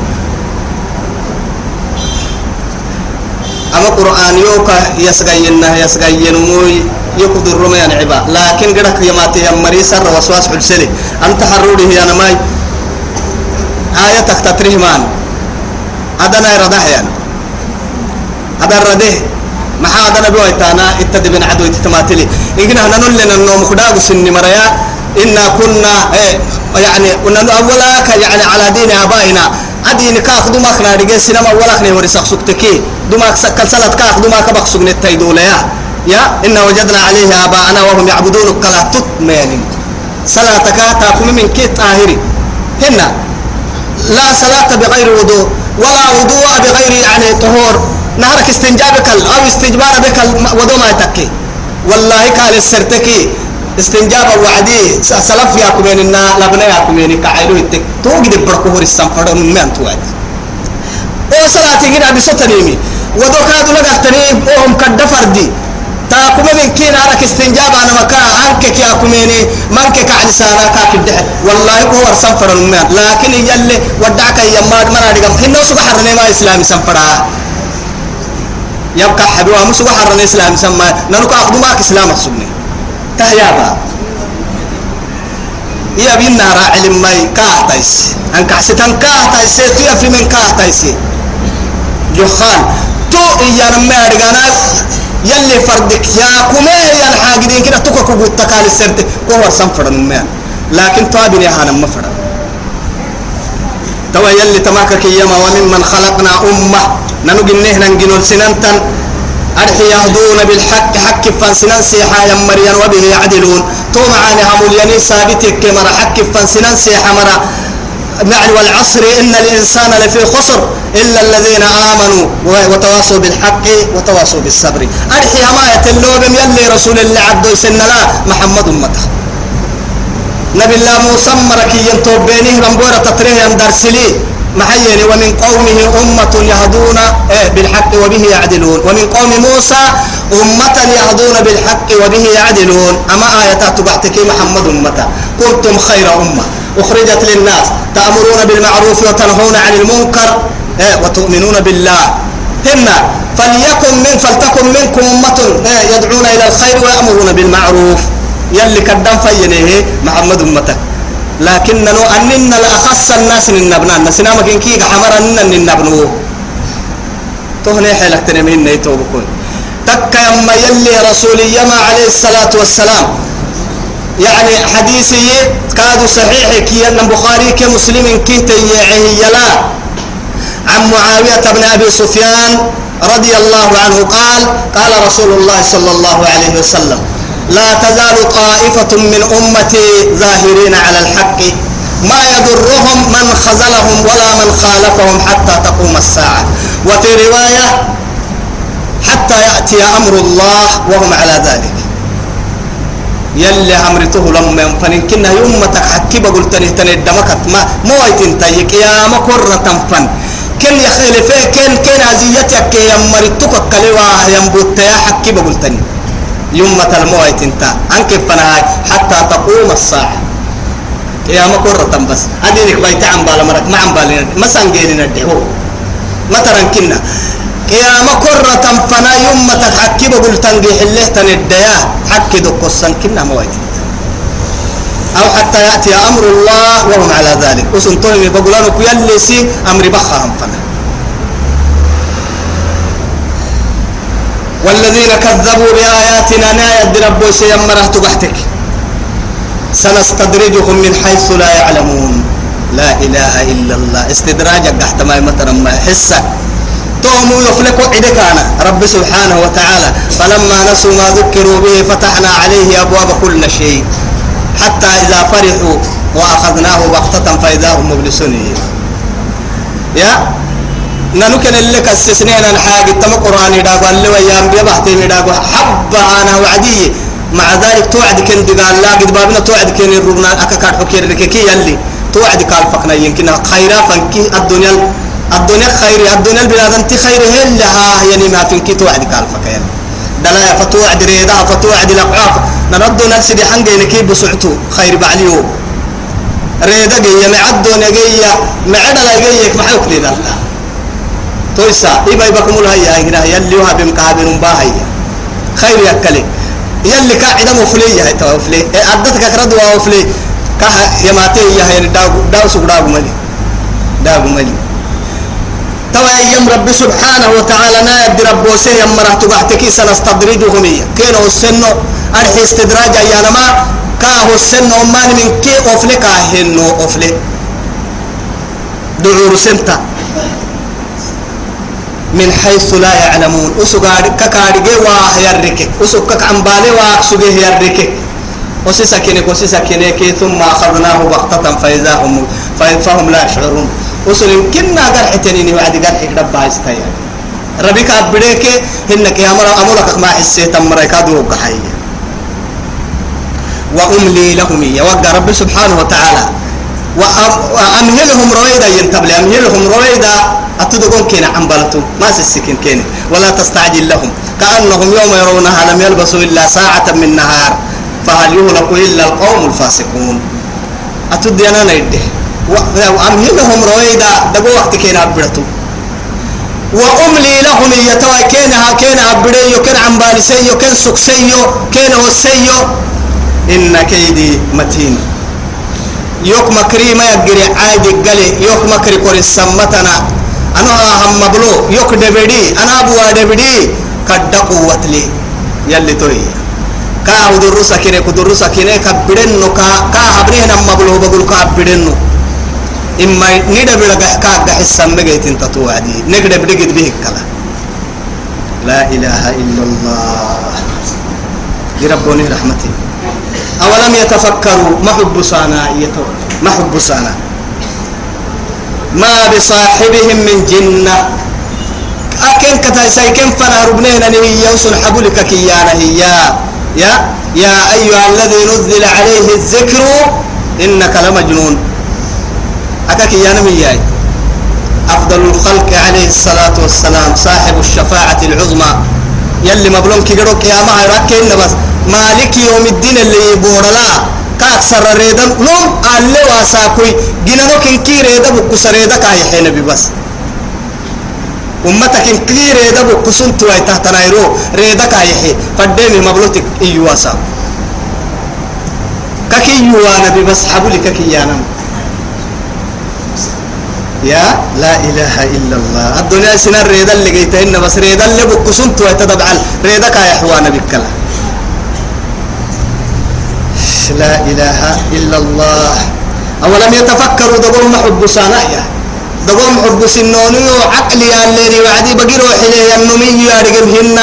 أما قرآن يوكا يسغينا يسغين موي. يقدر رميان عبا. لكن قدك يماتي يمري سر وسواس حلسلي أنت حروده يا نماي آياتك تترهمان أدنا يرضح يعني. هذا الرده ما هذا نبي ويتانا اتدبن عدو تتماتلي إن هنا نلنا النوم خداق سن مريا. إنا كنا إيه يعني أولا يعني على دين آبائنا. أدين كاخ دماغ نارجع سينما ولا خني ورسخ سكتكي دماغ سنة كاخ دماغ كبخ سجن التيدولة يا إن وجدنا عليه آباءنا وهم يعبدون كلا تتمين صلاتك تاكم من كيت طاهري هنا. لا صلاة بغير وضوء ولا وضوء بغير يعني طهور. نهارك استنجابك أو استجبار بك وضوء ما يتكي. والله قال السرتكي. استنجاب وعدي سلف يا كمين لبنا يا كمين كعيلو يتك. توجد بركوه السنفر من توعد. أو صلاتي جنا بسوتنيمي ودو كادو لغتني وهم كد فردي تا كما من كين أراك استنجاب أنا مكا أنك كي أكميني منك كعلي سانا كاكده والله هو سنفر من لكن يلي ودعك يماد مرا دقم. هنو سبحر ما إسلامي سنفرا. يبقى حدوها مش سبحر إسلامي سما ننكو أخدو ماك إسلام السنة تهيابا. يا بينا راعي لما كاهتايس أنك حسيتان كاهتايس تيا في من كاهتايس جخان تو إيانا ما أرغانا يلي فردك يا كمه يا الحاجدين كده تكو كو تكال السرت كو سنفر ما لكن طابني هانا مفرد توا يلي تماك كيما وممن خلقنا أمة. ننو جنه ننجنون سننتن. أرحي يهدون بالحق. حق فانسنان سيحا يا مريم وبه يعدلون. تو معاني هم اليني ثابتك كمرا حق فانسنان سيحا مرا معنى والعصر إن الإنسان لفي خسر إلا الذين آمنوا وتواصوا بالحق وتواصوا بالصبر. أرحي ما يتلوب يلي رسول الله عبد سن لا محمد أمته. نبي الله موسى مركي ينتوب بينه لنبورة تطريه يندرسلي. محيني ومن قومه أمة يهدون إيه، بالحق وبه يعدلون. ومن قوم موسى أمة يهدون بالحق وبه يعدلون. أما آيات تبعتك محمد أمة كنتم خير أمة. أخرجت للناس. تأمرون بالمعروف وتنهون عن المنكر إيه، وتؤمنون بالله. هن فليكن من فلتكن منكم أمة إيه، يدعون إلى الخير ويأمرون بالمعروف. يلي كدام فينيه محمد أمتك لكن أننا لأخص الناس من نبنا نسنا ما كين كيك حمر أننا من نبنو تهني حيلك تنمين نيتو بكون تك يما يلي رسولي يما عليه الصلاة والسلام يعني حديثي كادوا صحيح كي أن بخاري كمسلم كي تيعه يلا عن معاوية بن أبي سفيان رضي الله عنه قال قال رسول الله صلى الله عليه وسلم لا تزال طائفة من أمتي ظاهرين على الحق. ما يضرهم من خذلهم ولا من خالفهم حتى تقوم الساعة. وفي رواية حتى يأتي أمر الله وهم على ذلك. يلي أمرته لما ينفن كنا يوم تحكي بقول تنه تنه دمكت. ما يتنتهيك يا ما كرة تنفن. كن يخيل فيه كن كن عزيتك يا مرتك كلوا ينبت يا حكي بقول تنه يوم الموت انت أنك فنهاي حتى تقوم الساعة. يا ما كرة بس. هذيك بيت عم بالا مرك ما عم بالنا ما سانجينا الدهو ما ترى كنا يا ما كرة فنا يوم تحكي بقول تنجي حله تنديا. حكي السن كنا موت أو حتى يأتي أمر الله وهم على ذلك. وسنتوني بقول أنا سي أمر بخهم فنا. والذين كذبوا بآياتنا لا يدربوا سيمره تبحتك سنستدرجهم من حيث لا يعلمون. لا إله إلا الله. استدراجك تحت ما يمتر ما حسك تومو يفلك عدك أنا رب سبحانه وتعالى. فلما نسوا ما ذكروا به فتحنا عليه أبواب كل شيء. حتى إذا فرحوا وأخذناه بغتة فإذا هم مبلسون. يا نانوكن اللي كسسنين الحاجة تم قرآن داغو اللي ويام بيبحتي داغو حب أنا وعدي. مع ذلك توعد كن قال لا قد بابنا توعد كن الربنا. أكاكار حكير لك كي يلي. توعد قال يمكن خيرا فنكي الدنيا. الدنيا خير الدنيا البلاد انت خير هلها يعني ما فينكي توعد قال فقنا دلا فتوعد ريدا فتوعد لقعاف نردو نفسي حنجي نكيب بسعتو خير بعليو. ريدا جاية معدو نجاية معدلا جاية محوك لي الله تويسا إبا يبكم الهيا هنا يلي وها بمقابل باهي خير يكلي يلي قاعدة مفلية هي تو مفلي أدتك كرد ومفلي كه يماتي يا هي داو داو سوق داو ملي داو ملي توا يم رب سبحانه وتعالى نا يد رب وسه يم مرات بحتكي سنستدرجهم كينو السنو أرحي استدراج يا نما كاهو السنو أمان من كي أفلي كاهنو أفلي. دعور سنتا من حيث لا يعلمون. أسوغار ككارجي واه يرك أسوغ كك عمبالي واه سوغي يرك وسيسكنك وسيسكنك ثم أخذناه بغتة فإذا هم فهم لا يشعرون. وصل كنا قرح تنيني وعد قرح ربا استيا ربك أبديك إنك يا مرا أمرك ما حسيت أمرك أدوك حيا وأملي لهم يا وقع رب سبحانه وتعالى. وأمهلهم رويدا ينتبلي أمهلهم رويدا أتدقون كينا عمبالتو ما سسكين كينا ولا تستعجل لهم. كأنهم يوم يرونها لم يلبسوا إلا ساعة من نهار. فهل يهلك إلا القوم الفاسقون. أتدي أنا نيده وأمهلهم رويدا دقوا وقت كينا أبرتو وأملي لهم يتوى كينا كينا أبريو كين عمبالسيو كين سكسيو كين وسيو. إن كيدي متين. يوك مكري ما يجري عادي قلي يوك مكري كوري سمتنا. أنا هم مبلو يوك دبدي أنا أبو دبدي. كد قوة لي. يلي توي كا ودرسا كيني كدرسا كيني كبدنو كا كا هبنيه نما بلو بقول كا بدنو إما نيدا بلا كا حس مجيت انت توعدي نقدر بدقت به كلا. لا إله إلا الله. يربوني رحمتي. أولم يتفكروا ما حب يتو ما حب سانا ما بصاحبهم من جنة. أكن كتا سيكن فنا ربنينا نهي يوصل حبلك كيانا هي يا يا أيها الذي نزل عليه الذكر إنك لمجنون. أكاك يا نمي أفضل الخلق عليه الصلاة والسلام صاحب الشفاعة العظمى. يلي مبلون كي قدوك يا ما يركين بس. مالك يوم الدين اللي يبورلا كأكثر ريدا نوم ألي واساكوي جنانو كنكي ريدا بكسر ريدا كاي حين بس. أمتك كنكي ريدا بكسن توي تحت نايرو. ريدا كاي حي. فديني مبلوتك إيواسا. ككي يوانا بس. حبولي ككي يانا يا لا إله إلا الله. الدنيا سنة ريدا اللي جيتهن بس ريدا اللي بكسن توي تدبعل ريدا كاي حوانا بكلا. لا إله إلا الله. أولم يتفكروا دقوا محب سانحيا. دقوا محب سنوني وعقلي اللي وعدي بقيرو حليه النمي يارقمهن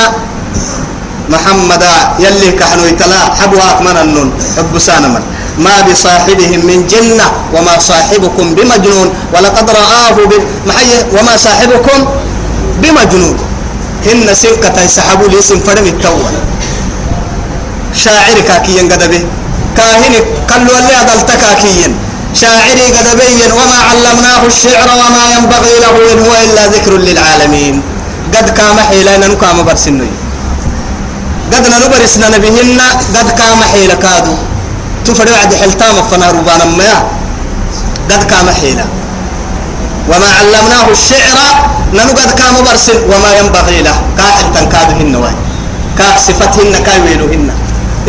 محمد يلي كحنو يتلا حبوا أكمن النون. حب سانمن. ما بصاحبهم من جنة وما صاحبكم بمجنون. ولقد رآه بمحي وما صاحبكم بمجنون. هن سنكة يسحبوا لي سنفرم التوى شاعر كاكيا قدبه كاهن قالوا اللي أدلتك كيين شاعري قد بين وما علمناه الشعر وما ينبغي له إن هو إلا ذكر للعالمين. قد كام حيلنا نكام برسنوي. قد نبرسنا نبيهن قد كام حيل كادو. تفرع عد حلتام فنا ربانا ما قد كام حيلا. وما علمناه الشعر ننو قد كام برسن وما ينبغي له. كاحل تنكادهن واي. كاح صفتهن كاويلهن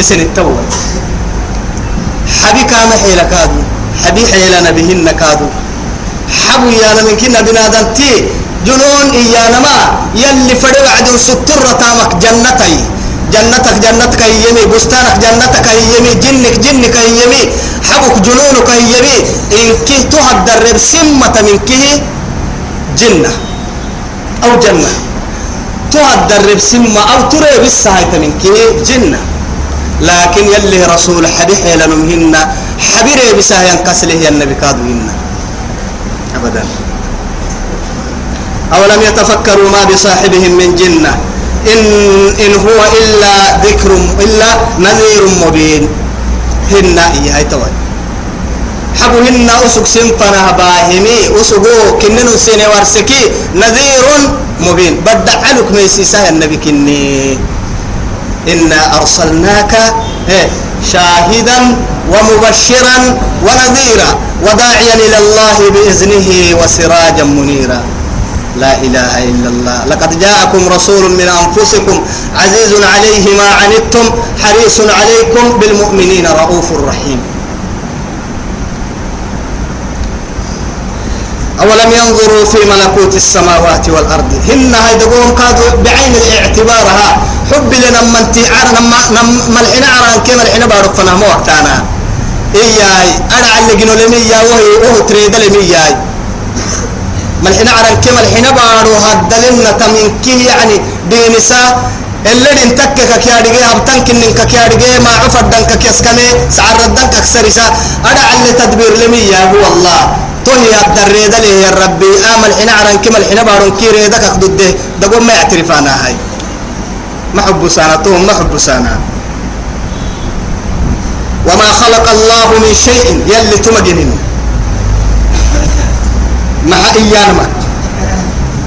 اسن التوبة حبي كام حيل كادو. حبي حيل نبيهن كادو. حبو يانا من كنا بنادنتي جنون إيانا ما. يلي فرد عدو ستر تامك جنتي جنتك جنتك يمي بستانك جنتك يمي جنك جنك يمي حبك جنونك يمي. إن كه تهدر سمة من كه جنة أو جنة. تهدر سمة أو ترى بالسهاية من كه جنة. لكن يلي رسول حبيح لنمهن حبيري بساه ينكسله يا النبي كادوهن أبدا. أولم يتفكروا ما بصاحبهم من جنة؟ إن, إن هو إلا ذكر إلا نذير مبين. هن إياه توي. حبو هن أسق سنفنا باهمي. أسقو كنن سنة ورسكي نذير مبين. بدعلك ميسيسا النبي كني. إنا أرسلناك شاهدا ومبشرا ونذيرا وداعيا إلى الله بإذنه وسراجا منيرا. لا إله إلا الله. لقد جاءكم رسول من أنفسكم عزيز عليه ما عنتم حريص عليكم بالمؤمنين رؤوف رحيم. أولم ينظروا في ملكوت السماوات والأرض؟ هن هيدقوهم كادوا بعين الاعتبارها. حب لنا من تعار نما نما الحين عران كما الحين بارك فنهم وقتنا إياي أنا على جنو لمية وهي وهو تريد لمية ما الحين عران كما الحين بارو هدلنا تمنكي يعني بينسا. اللي انتكك كيادجي هم تنكن انك كيادجي ما عفر دنك كيسكمي سعر دنك كسرسا أنا على تدبير لمية هو الله. توهي الدريد لي يا ربي. آمل حين عران كما الحين بارون كيري دك أخدده دقوم ما يعترف أنا هاي. ما حب سانا توهم ما حب سانا. وما خلق الله من شيء يلي تمجنين مع إيانا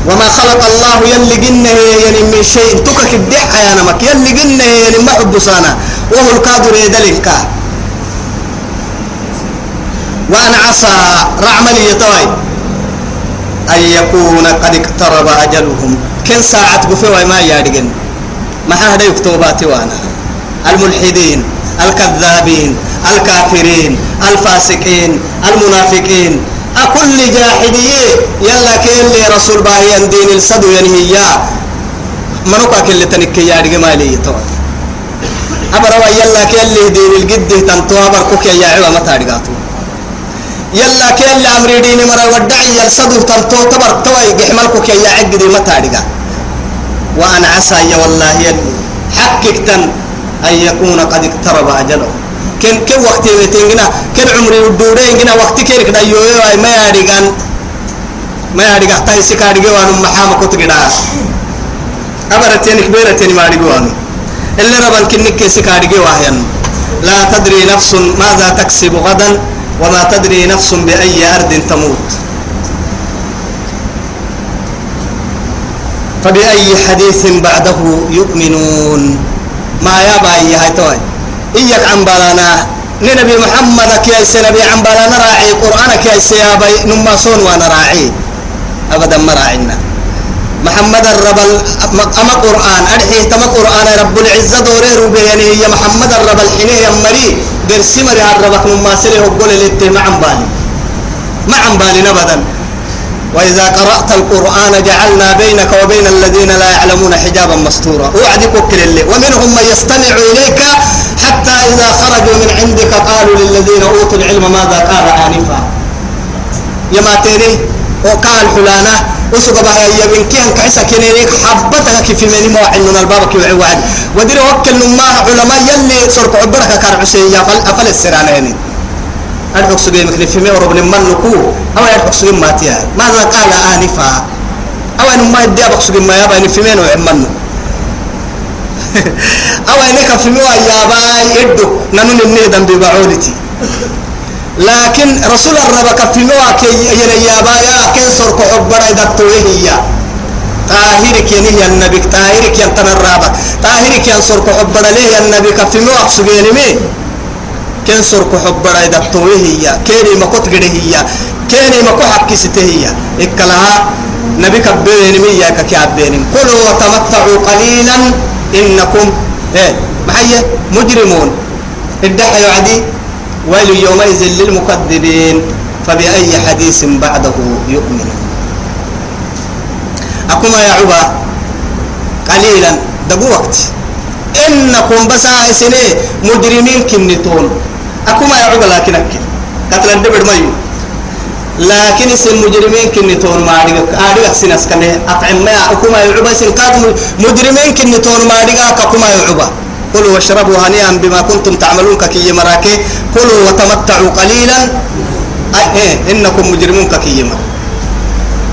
وما خلق الله يلي جنه يعني من شيء. تكك الدحة يا نمك يلي جنه يعني ما حب سانا. وهو القادر يدلك وأن عسى رعملي يتوي. أن يكون قد اقترب أجلهم. كن ساعة قفوا ما يارجن ما هذا يكتوبات وأنا. الملحدين الكذابين الكافرين الفاسقين المنافقين. أكل جاحدية. يلا كين لي رسول باهي دين السدو ينهي منوكا كل تنك يا رجع مالي تو أبرا يلا كل دين الجد تنتو أبر كوك يا عوا ما تارجعتو يلا كل أمر دين مرا ودعي يلصدو تنتو تبر توي جحمل كوك يا عقد ما تارجع وأنا عسى يا والله يلي حقك تن أن يكون قد اقترب أجله. كن كن وقت يتنجنا كن عمري ودورين جنا وقت كيرك دا يويو ما يارجان ما يارجع تاي سكارجي وانو محامة كتجنا أبرتين كبيرتين ما يارجوانو اللي ربان كنك سكارجي واهين لا تدري نفس ماذا تكسب غدا وما تدري نفس بأي أرض تموت فبأي حديث بعده يؤمنون ما يابا هاي توي إياك عن بلانا نبي محمد كيس نبي عن بلانا راعي. قرآن كيس يا بي نما صون وأنا راعي. أبدا ما راعينا. محمد الرب أما قرآن. أرحيه تما قرآن. رب العزة دوري روبي يعني هي محمد الرب الحينه يمري درسي مري الربك نما سري هقول للتي ما عن بالي ما عن بالي أبدا وإذا قرأت القرآن جعلنا بينك وبين الذين لا يعلمون حجابا مستورا. وعدك اللي. ومنهم من يستمع إليك حتى إذا خرجوا من عندك قالوا للذين أوتوا العلم ماذا قال آنفا. يما تيني وقال حلانا وسوق بها يبين كيان كعسا كنينيك حبتك كيف من ما عندنا الباب كي وعد. ودير وكل ما علماء يلي صرت عبرك كارعسي يا فل السرانين سجين مثل في مئة ربنا من نكو؟ أو أدعوك سجين ما تيا؟ ماذا قال آنفا؟ أو أن ما يدي أدعوك سجين ما يبا في مئة وعمنو أو أنك في مئة يابا يدو. ننون النيدم ببعولتي. لكن رسول الرب في مئة كي يابا يا كنسر كحبرا إذا توهي طاهرك ينهي النبي طاهرك ينتن الرابك طاهرك ينصر كحبرا ليه النبي. في مئة سجين مين كن سرك حبرا إذا توي هي كيني ما كنت قده هي كيني ما كو حكي هي. إكلها نبي كبيرين مية ككابين كلوا وتمتعوا قليلا إنكم إيه محية مجرمون. الدحى يعدي ويل يومئذ للمكذبين فبأي حديث بعده يؤمنون. أكما يا عبا قليلا دقوا وقت. إنكم بس سنة مجرمين كنتون. أكما يعقل لكن أكل قتل الدبر مايو. لكن اسم مجرمين كنتون ما أدرك أدرك سنس كنه أطعم ما أكما يعقل سن كاد مجرمين كنتون ما أدرك أكما يعقل كلوا واشربوا هنيئا بما كنتم تعملون ككي مراكي. كلوا وتمتعوا قليلا. إيه إنكم مجرمون ككي مر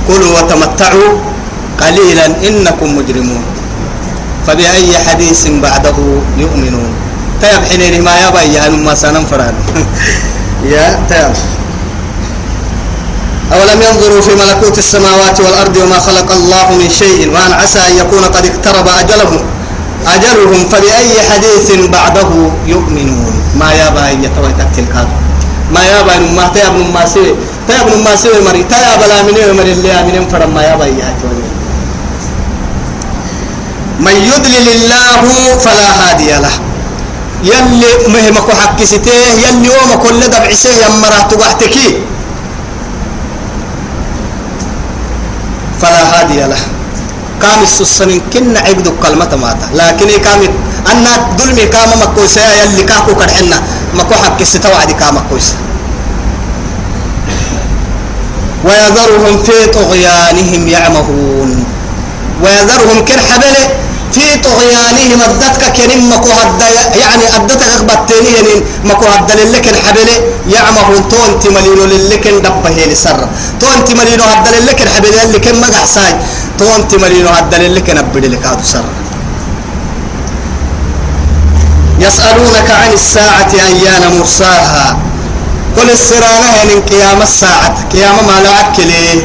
كلوا وتمتعوا قليلا. إنكم مجرمون. فبأي حديث بعده يؤمنون. تيب حينين ما يبا يا ما سنم فران. يا تيب أولم ينظروا في ملكوت السماوات والأرض وما خلق الله من شيء وأن عسى أن يكون قد اقترب أجلهم أجلهم فبأي حديث بعده يؤمنون؟ ما يبا يتوي تلك ما يبا ما تيب ما سوي تيب ما سوي مري. تيب لا من مري اللي من فرم ما يبا يتوي من يضلل الله فلا هادي له. يلي مهمك حكسته يلي يوم كل دبعسه يمره تبعتكي فلا هادي له. كام السسن كن عقد كلمة ماتا. لكن كام أن ظلمي كام مكوسة يلي كاكو كرحنا مكو حكسته وعدي كام مكوسة. ويذرهم في طغيانهم يعمهون. ويذرهم كن طغيانهم الدتك كنم مكو هد يعني الدتك بتني يعني مكو هد للكن حبله يعمهون تون تملينو للكن دبه لسر تون تملينو هد للكن حبله لكن مقع ساي تون تملينو هد للكن أبد لك هذا سر. يسألونك عن الساعة أيان مرساها. قل السرانة يعني قيام الساعة. قيام ما لا أكله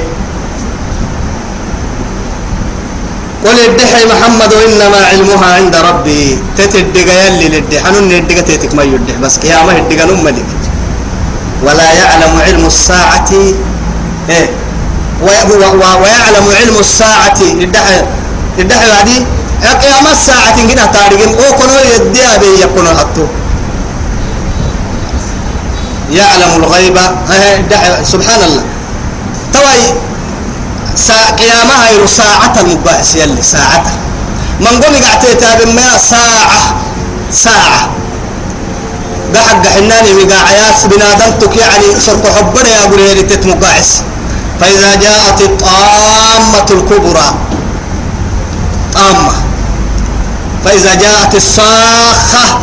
قل الدحي محمد إنما علمها عند ربي. تتدق يلي للدي حنون الدقة تتك ما يدح. بس قيامة الدقة نملك ولا يعلم علم الساعة. إيه. ويعلم علم الساعة. الدحي الدحي هذه قيام الساعة كنا تاريخين. أو كنوا يدي أبي يكونوا حطوا يعلم الغيب. سبحان الله. توي. سا قيامها يرو ساعة المباحث يلي ساعة من قوم قعتيتا بما ساعة ساعة قحق حناني مقاعياس بنادمتك يعني صرت حبنا يا أبو ليلي تتمقاعس فإذا جاءت الطامة الكبرى طامة فإذا جاءت الصاخة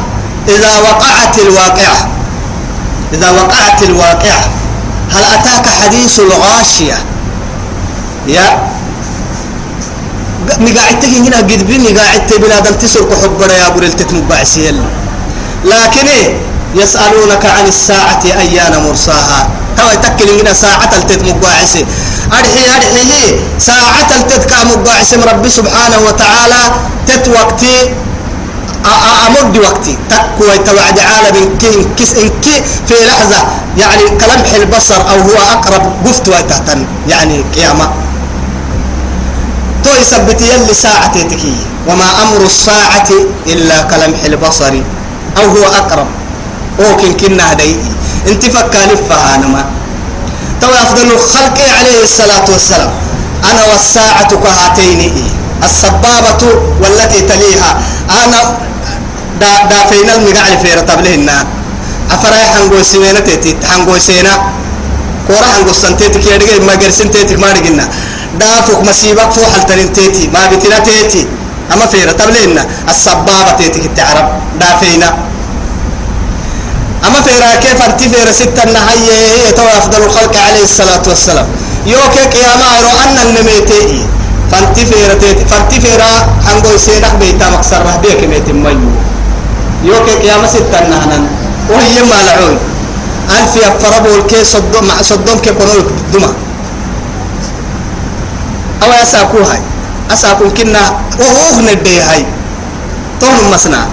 إذا وقعت الواقعة إذا وقعت الواقعة هل أتاك حديث الغاشية يا؟ مقاعدتك هنا قد بني قاعدت بنادم تسرق حبنا يا أبو ليلي تتمقاعس لكن إيه؟ يسألونك عن الساعة أيان مرساها. تو يتكلم هنا ساعة التت مقاعسة أرحي أرحي ساعة التت كمقاعسة رب سبحانه وتعالى تت وقتي أمد وقتي. تقوى توعد عالم كي كس إنك في لحظة. يعني كلمح البصر أو هو أقرب قفت وتهتن يعني قيامة. تو يثبت يلي ساعة تكي. وما أمر الساعة إلا كلمح البصر. أو هو أقرب. وكن كنا هدي. انت فكالف فهانما تو أفضل الخلق عليه الصلاة والسلام. أنا والساعة كهاتين. السبابة والتي تليها. أنا دا دا فينا المقعد في رتبلهن أفرأي حنقو سينا تيتي. حنقو سينا كورا حنقو سنتيتك يدقى ما قرسن تيتك ما رقنا. دافك مسيبك فوح الترين تيتي ما بتنا تيتي. أما في رتبلهن السبابة تيتك التعرب دا فينا أما فيرا كيف أنت فيرا ستة النهاية هي تو أفضل الخلق عليه الصلاة والسلام. يوكي قيامة يرو أن النميتي. فأنت فيرا تيتي فأنت فيرا هنقول سينح بيتا مكسر رهبيك ميت ميو يوكي قيامة ستة النهانا وهي ما لعون ألف يفربوا الكي صدوم مع صدوم كي قنول دمى أو أساكو هاي. أساكو كنا وهو ندي هاي. طول مسنا.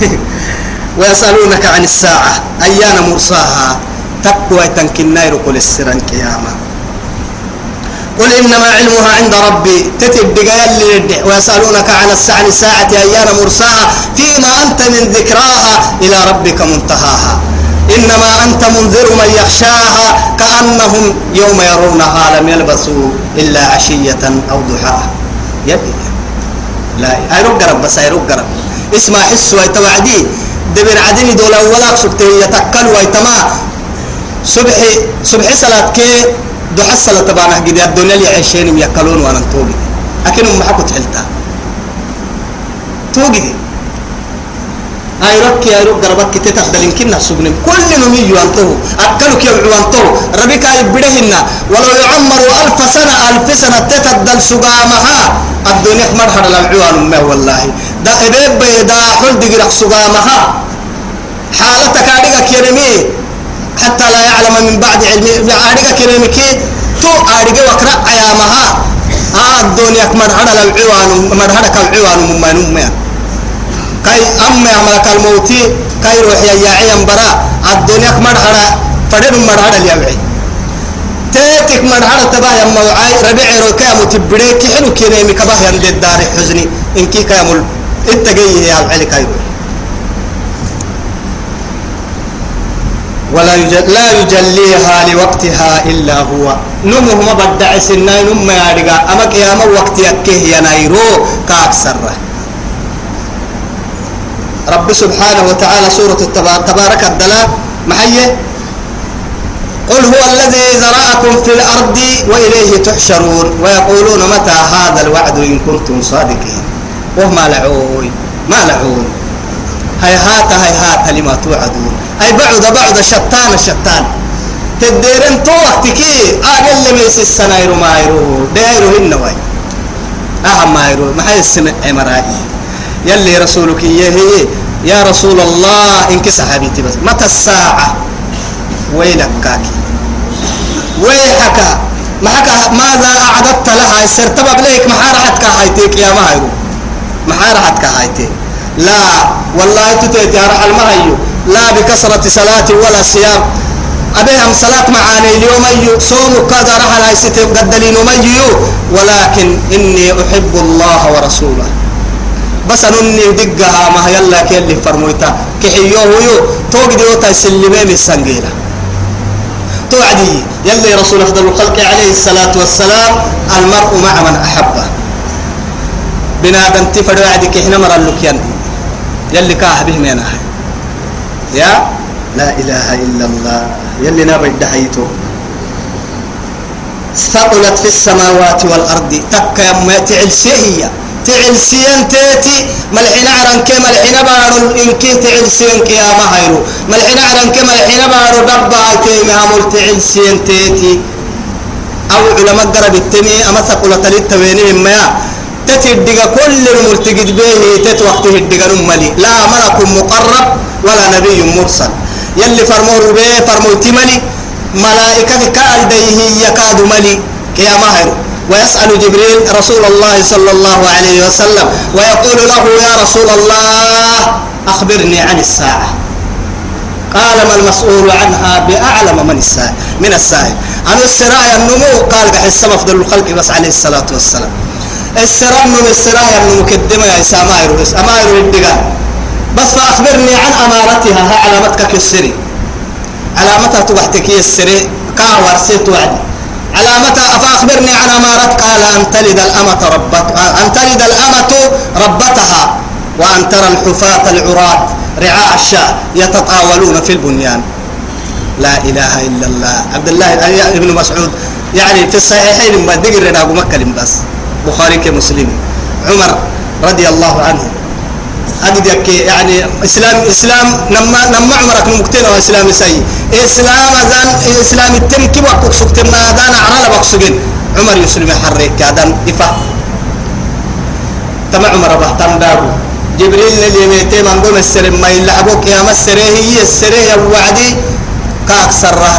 ويسألونك عن الساعة. أيان مرساها؟ تقوى تنكنير كل السرن قيامة قل إنما علمها عند ربي. تتب اللي ويسألونك عن الساعة. الساعة أيان مرساها؟ فيما أنت من ذكراها إلى ربك منتهاها. إنما أنت منذر من يخشاها كأنهم يوم يرونها لم يلبسوا إلا عشية أو ضحاها. يدي لا أيروك قرب بس أيروك قرب. اسمع حس ويتوعدي دبر عدني دولا ولا سكتي يتكل ويتما. صبحي صبحي صلاة كي دحى الصلاة تبعنا قد الدنيا اللي عشين يأكلون وأنا توقي. أكن أم حكو تحلتا. توقي. هاي ركي هاي رك قربك يمكن نحسبنا كل نمي يوانتو أكلوا كي يوانتو ربك يبدهن ولو يعمر ألف سنة ألف سنة تتدل سقامها. الدنيا مرحلة العوان ما والله. دا إبيب دا حل دقرق سقامها. حالتك أدقى كرمي حتى لا يعلم من بعد علم أدقى كرمي كي. تو أدقى وكرا أيامها آه الدنيا مرحلة العوان مرحلة العوان مما نمي كاي أما عملك الموتي كاي روح يا يا برا الدنيا مرحلة فدر مرحلة اليوعي تيتك مرحلة تبا يا موعاي ربيع روكا متبريك حلو كيني كباه يندي الدار حزني إنكي كامل اتقي يا علي كاي ولا يجل لا يجليها لوقتها إلا هو. نمه ما بدع سنة نم يا رجع أما قيامة وقت يكيه يا نايرو كأكثر رب سبحانه وتعالى سورة تبارك الدلاء محيي. قل هو الذي ذرأكم في الأرض وإليه تحشرون. ويقولون متى هذا الوعد إن كنتم صادقين. وهم لعوي ما لعون هيهات هيهات لما توعدون. أي بعد بعد شتان الشتان تديرن تو وقتكي أقل يسي السنايرو ما يرو دايرو هنواي أهم ما يرو ما هي السمع عمرائي يلي رسولك إياه يا رسول الله إنك صحابيتي بس متى الساعة؟ ويلك كاكي ويحك. ما حكى ماذا أعددت لها؟ سرتبب ليك. ما حارحتك هايتيك يا مايرو ما حارحتك هايتيك. لا والله تتيت يا رحل مهيو. لا بكثرة صلاة ولا صيام. أبيهم صلاة معاني اليوم أيو. صوم كذا رحل هاي ستة قدلين ميو ولكن إني أحب الله ورسوله. بس أنني دقها ما يلا كيلي فرمويتا. كحيوه يو توقدي وتا سلمي من السنجيرة. توعدي. يلي رسول أفضل الخلق عليه الصلاة والسلام المرء مع من أحبه. بنادم تفرد وعدك إحنا مرة لكيان يلي كاه به مينا يا؟ لا إله إلا الله. يلي نابد دحيته ثقلت في السماوات والأرض. تكا يما تعلسيه تعلسين تيتي ملحنا عرن كي ملحنا بارو إن كي تعلسين قيامة هيرو ملحنا عرن كي ملحنا بارو دبا تي مهمول تعلسين تيتي أو علماء قرب التمي أما ثقلت للتوينهم ما تتدق كل المرتقد به تت وقته الدقن ملي لا ملك مقرب ولا نبي مرسل. يلي فرمور به فرمو تملي ملائكة كال ديه يكاد ملي كيما هيرو ويسأل جبريل رسول الله صلى الله عليه وسلم ويقول له يا رسول الله أخبرني عن الساعة. قال ما المسؤول عنها بأعلم من السائل من السائل أنا السرايا النمو قال بحس أفضل الخلق بس عليه الصلاة والسلام. السراء النمو السرايا النمو كدما يا إسامة يروس أما يروس بس فأخبرني عن أمارتها ها علامتك كالسري علامتها تبحتك السري كاور سيت وعدي علامتها فأخبرني عن أمارت قال أن تلد الأمة ربت أن تلد الأمة ربتها وأن ترى الحفاة العراة رعاء الشاة يتطاولون في البنيان. لا إله إلا الله. عبد الله ابن مسعود يعني في الصحيحين ما دقر مكة بس بخاري كمسلم. عمر رضي الله عنه. أقدك يعني إسلام إسلام نما نما عمرك أو إسلام سي إسلام أذان إسلام التم كي وقت سكت؟ ما أذان على بقصجين عمر يسلم حريك كادن إفا. تما عمر بحتم دابو. جبريل اللي ميتي من قوم السر ما يلعبوك يا مسره هي السر يا وعدي. كاك سرة.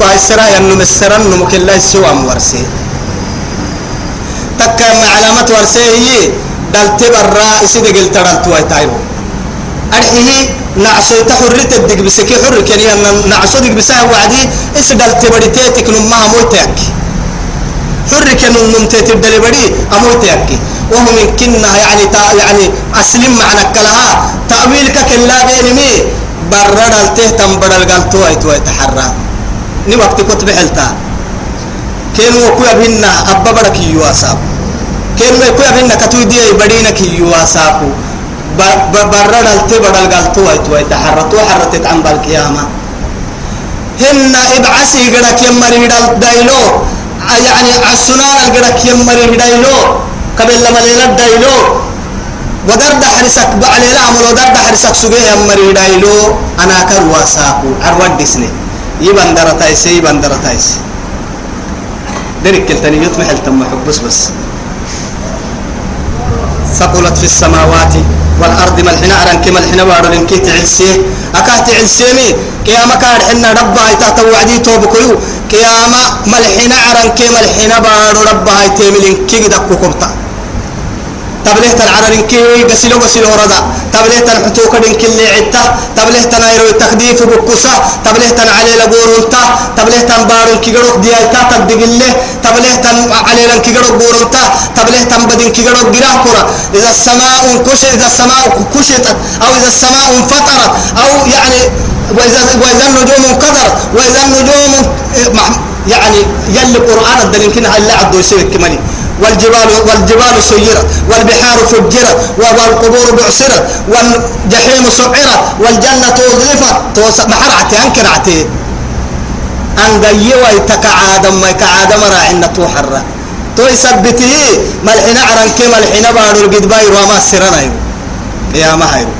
كاك سرة ينم السرن نمك الله سوى مورسي تكا علامة ورسي هي. دلت برا إسيد قلت دلت واي تايرو. أرحيه نعسو تحرت الدق بسكي حر كان نعسو دق بساه وعدي إس دلت بديتك نمها موتك حر كان نمتت الدل بدي أموتك وهو من كنا يعني تا يعني أسلم معنى كلها تأويل كلا بينمي. برا دلته تم بدل قلتو أي توي تحرى. ني وقت كتب حلتا كانوا كوي بينا أبا برك يواساب. كانوا كوي بينا كتوي دي بدينا كي يواسابو برا دلته بدل قلتو أي توي تحرى تو حرتت عن بالقيامة هن ابعسي قدك يمري دايلو يعني عسنان القدك يمري دايلو قبل لما ليلة دايلو ودر دحرسك بعلي لا عمل ودر دحرسك سجيه يمري دايلو أنا كروا ساقو أرواد ديسني يبان درتايس يبان درتايس درك كلتني يطمح التم حبس بس ثقلت في السماوات والأرض ملحنا وارن كي تعلسيه أكاه تعلسيمي. قيامة كار حنا ربها يتحت وعدي توبكيو قيامة ملحنا أرن كما الحنا بارو ربها يتيملين كي دكو كبتا تبليه تنعرن كي قسلو قسلو رضا. تبليه تنحتوك دين كل عتا تبليه تنايرو تخديف بكسا تبليه تنعلي لبورنتا تبليه كي قروك ديايتا تبدقله تبليه تنعلي لن كي قروك بورنتا تبليه تنبدن كي قروك قراه كرة إذا السماء كشت إذا السماء كشطت أو إذا السماء انفطرت أو يعني وإذا وإذا النجوم انقدرت وإذا النجوم يعني يلي القرآن الدليل كنا هلا عدو يسوي كمالي والجبال والجبال سيرت والبحار فجرت والقبور بعثرت والجحيم سعرت والجنة أزلفت. توس بحرعتي أنكرعتي أن جيوا يتكعادم ما يكعادم راعنا توحرة تو يثبته ملحنا عرن كي ملحنا بارو القد باير وما سرنا يا ما هيرو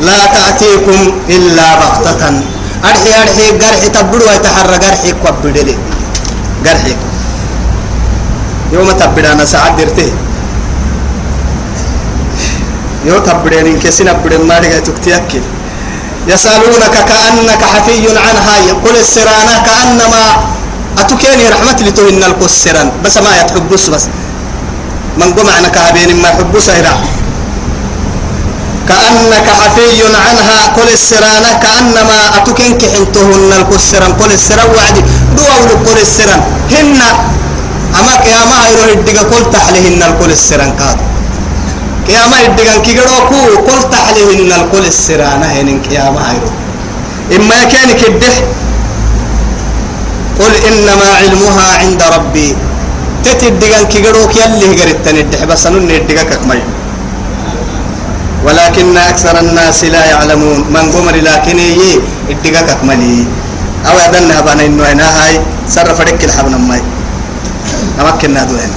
لا تأتيكم إلا بغتة. أرحي أرحي قرحي تبدو ويتحرى قرحي كوبدلي. قرحي. يوم تبدانا ساعات درته يو تبدين إن كسنا بدن ما رجع تكتيكل يسألونك كأنك حفي عنها يقول السرانة كأنما أتكيني رحمة لتهن القسران. بس ما يتحبس بس. من قم عنك هبين ما يحبس هنا. كأنك حفي عنها كل السرانة كأنما أتكين كحنتهن القسران. كل السران وعدي. دوا كل السران. هن أما قيامة هيرو هدقا كل تحلهن الكل السران كاد. قيامة هدقا كيقرو كو كل تحلهن الكل السران هن قيامة هيرو. إما كان كده قل إنما علمها عند ربي. تتدقن كيقروك يلي قريتني الدحبة سنن الدقاك مي ولكن أكثر الناس لا يعلمون. من قمر لكن يي الدقاك ملي أو أدنها بنا إنه أنا هاي صرف رك الحبن مي نمكن نادوين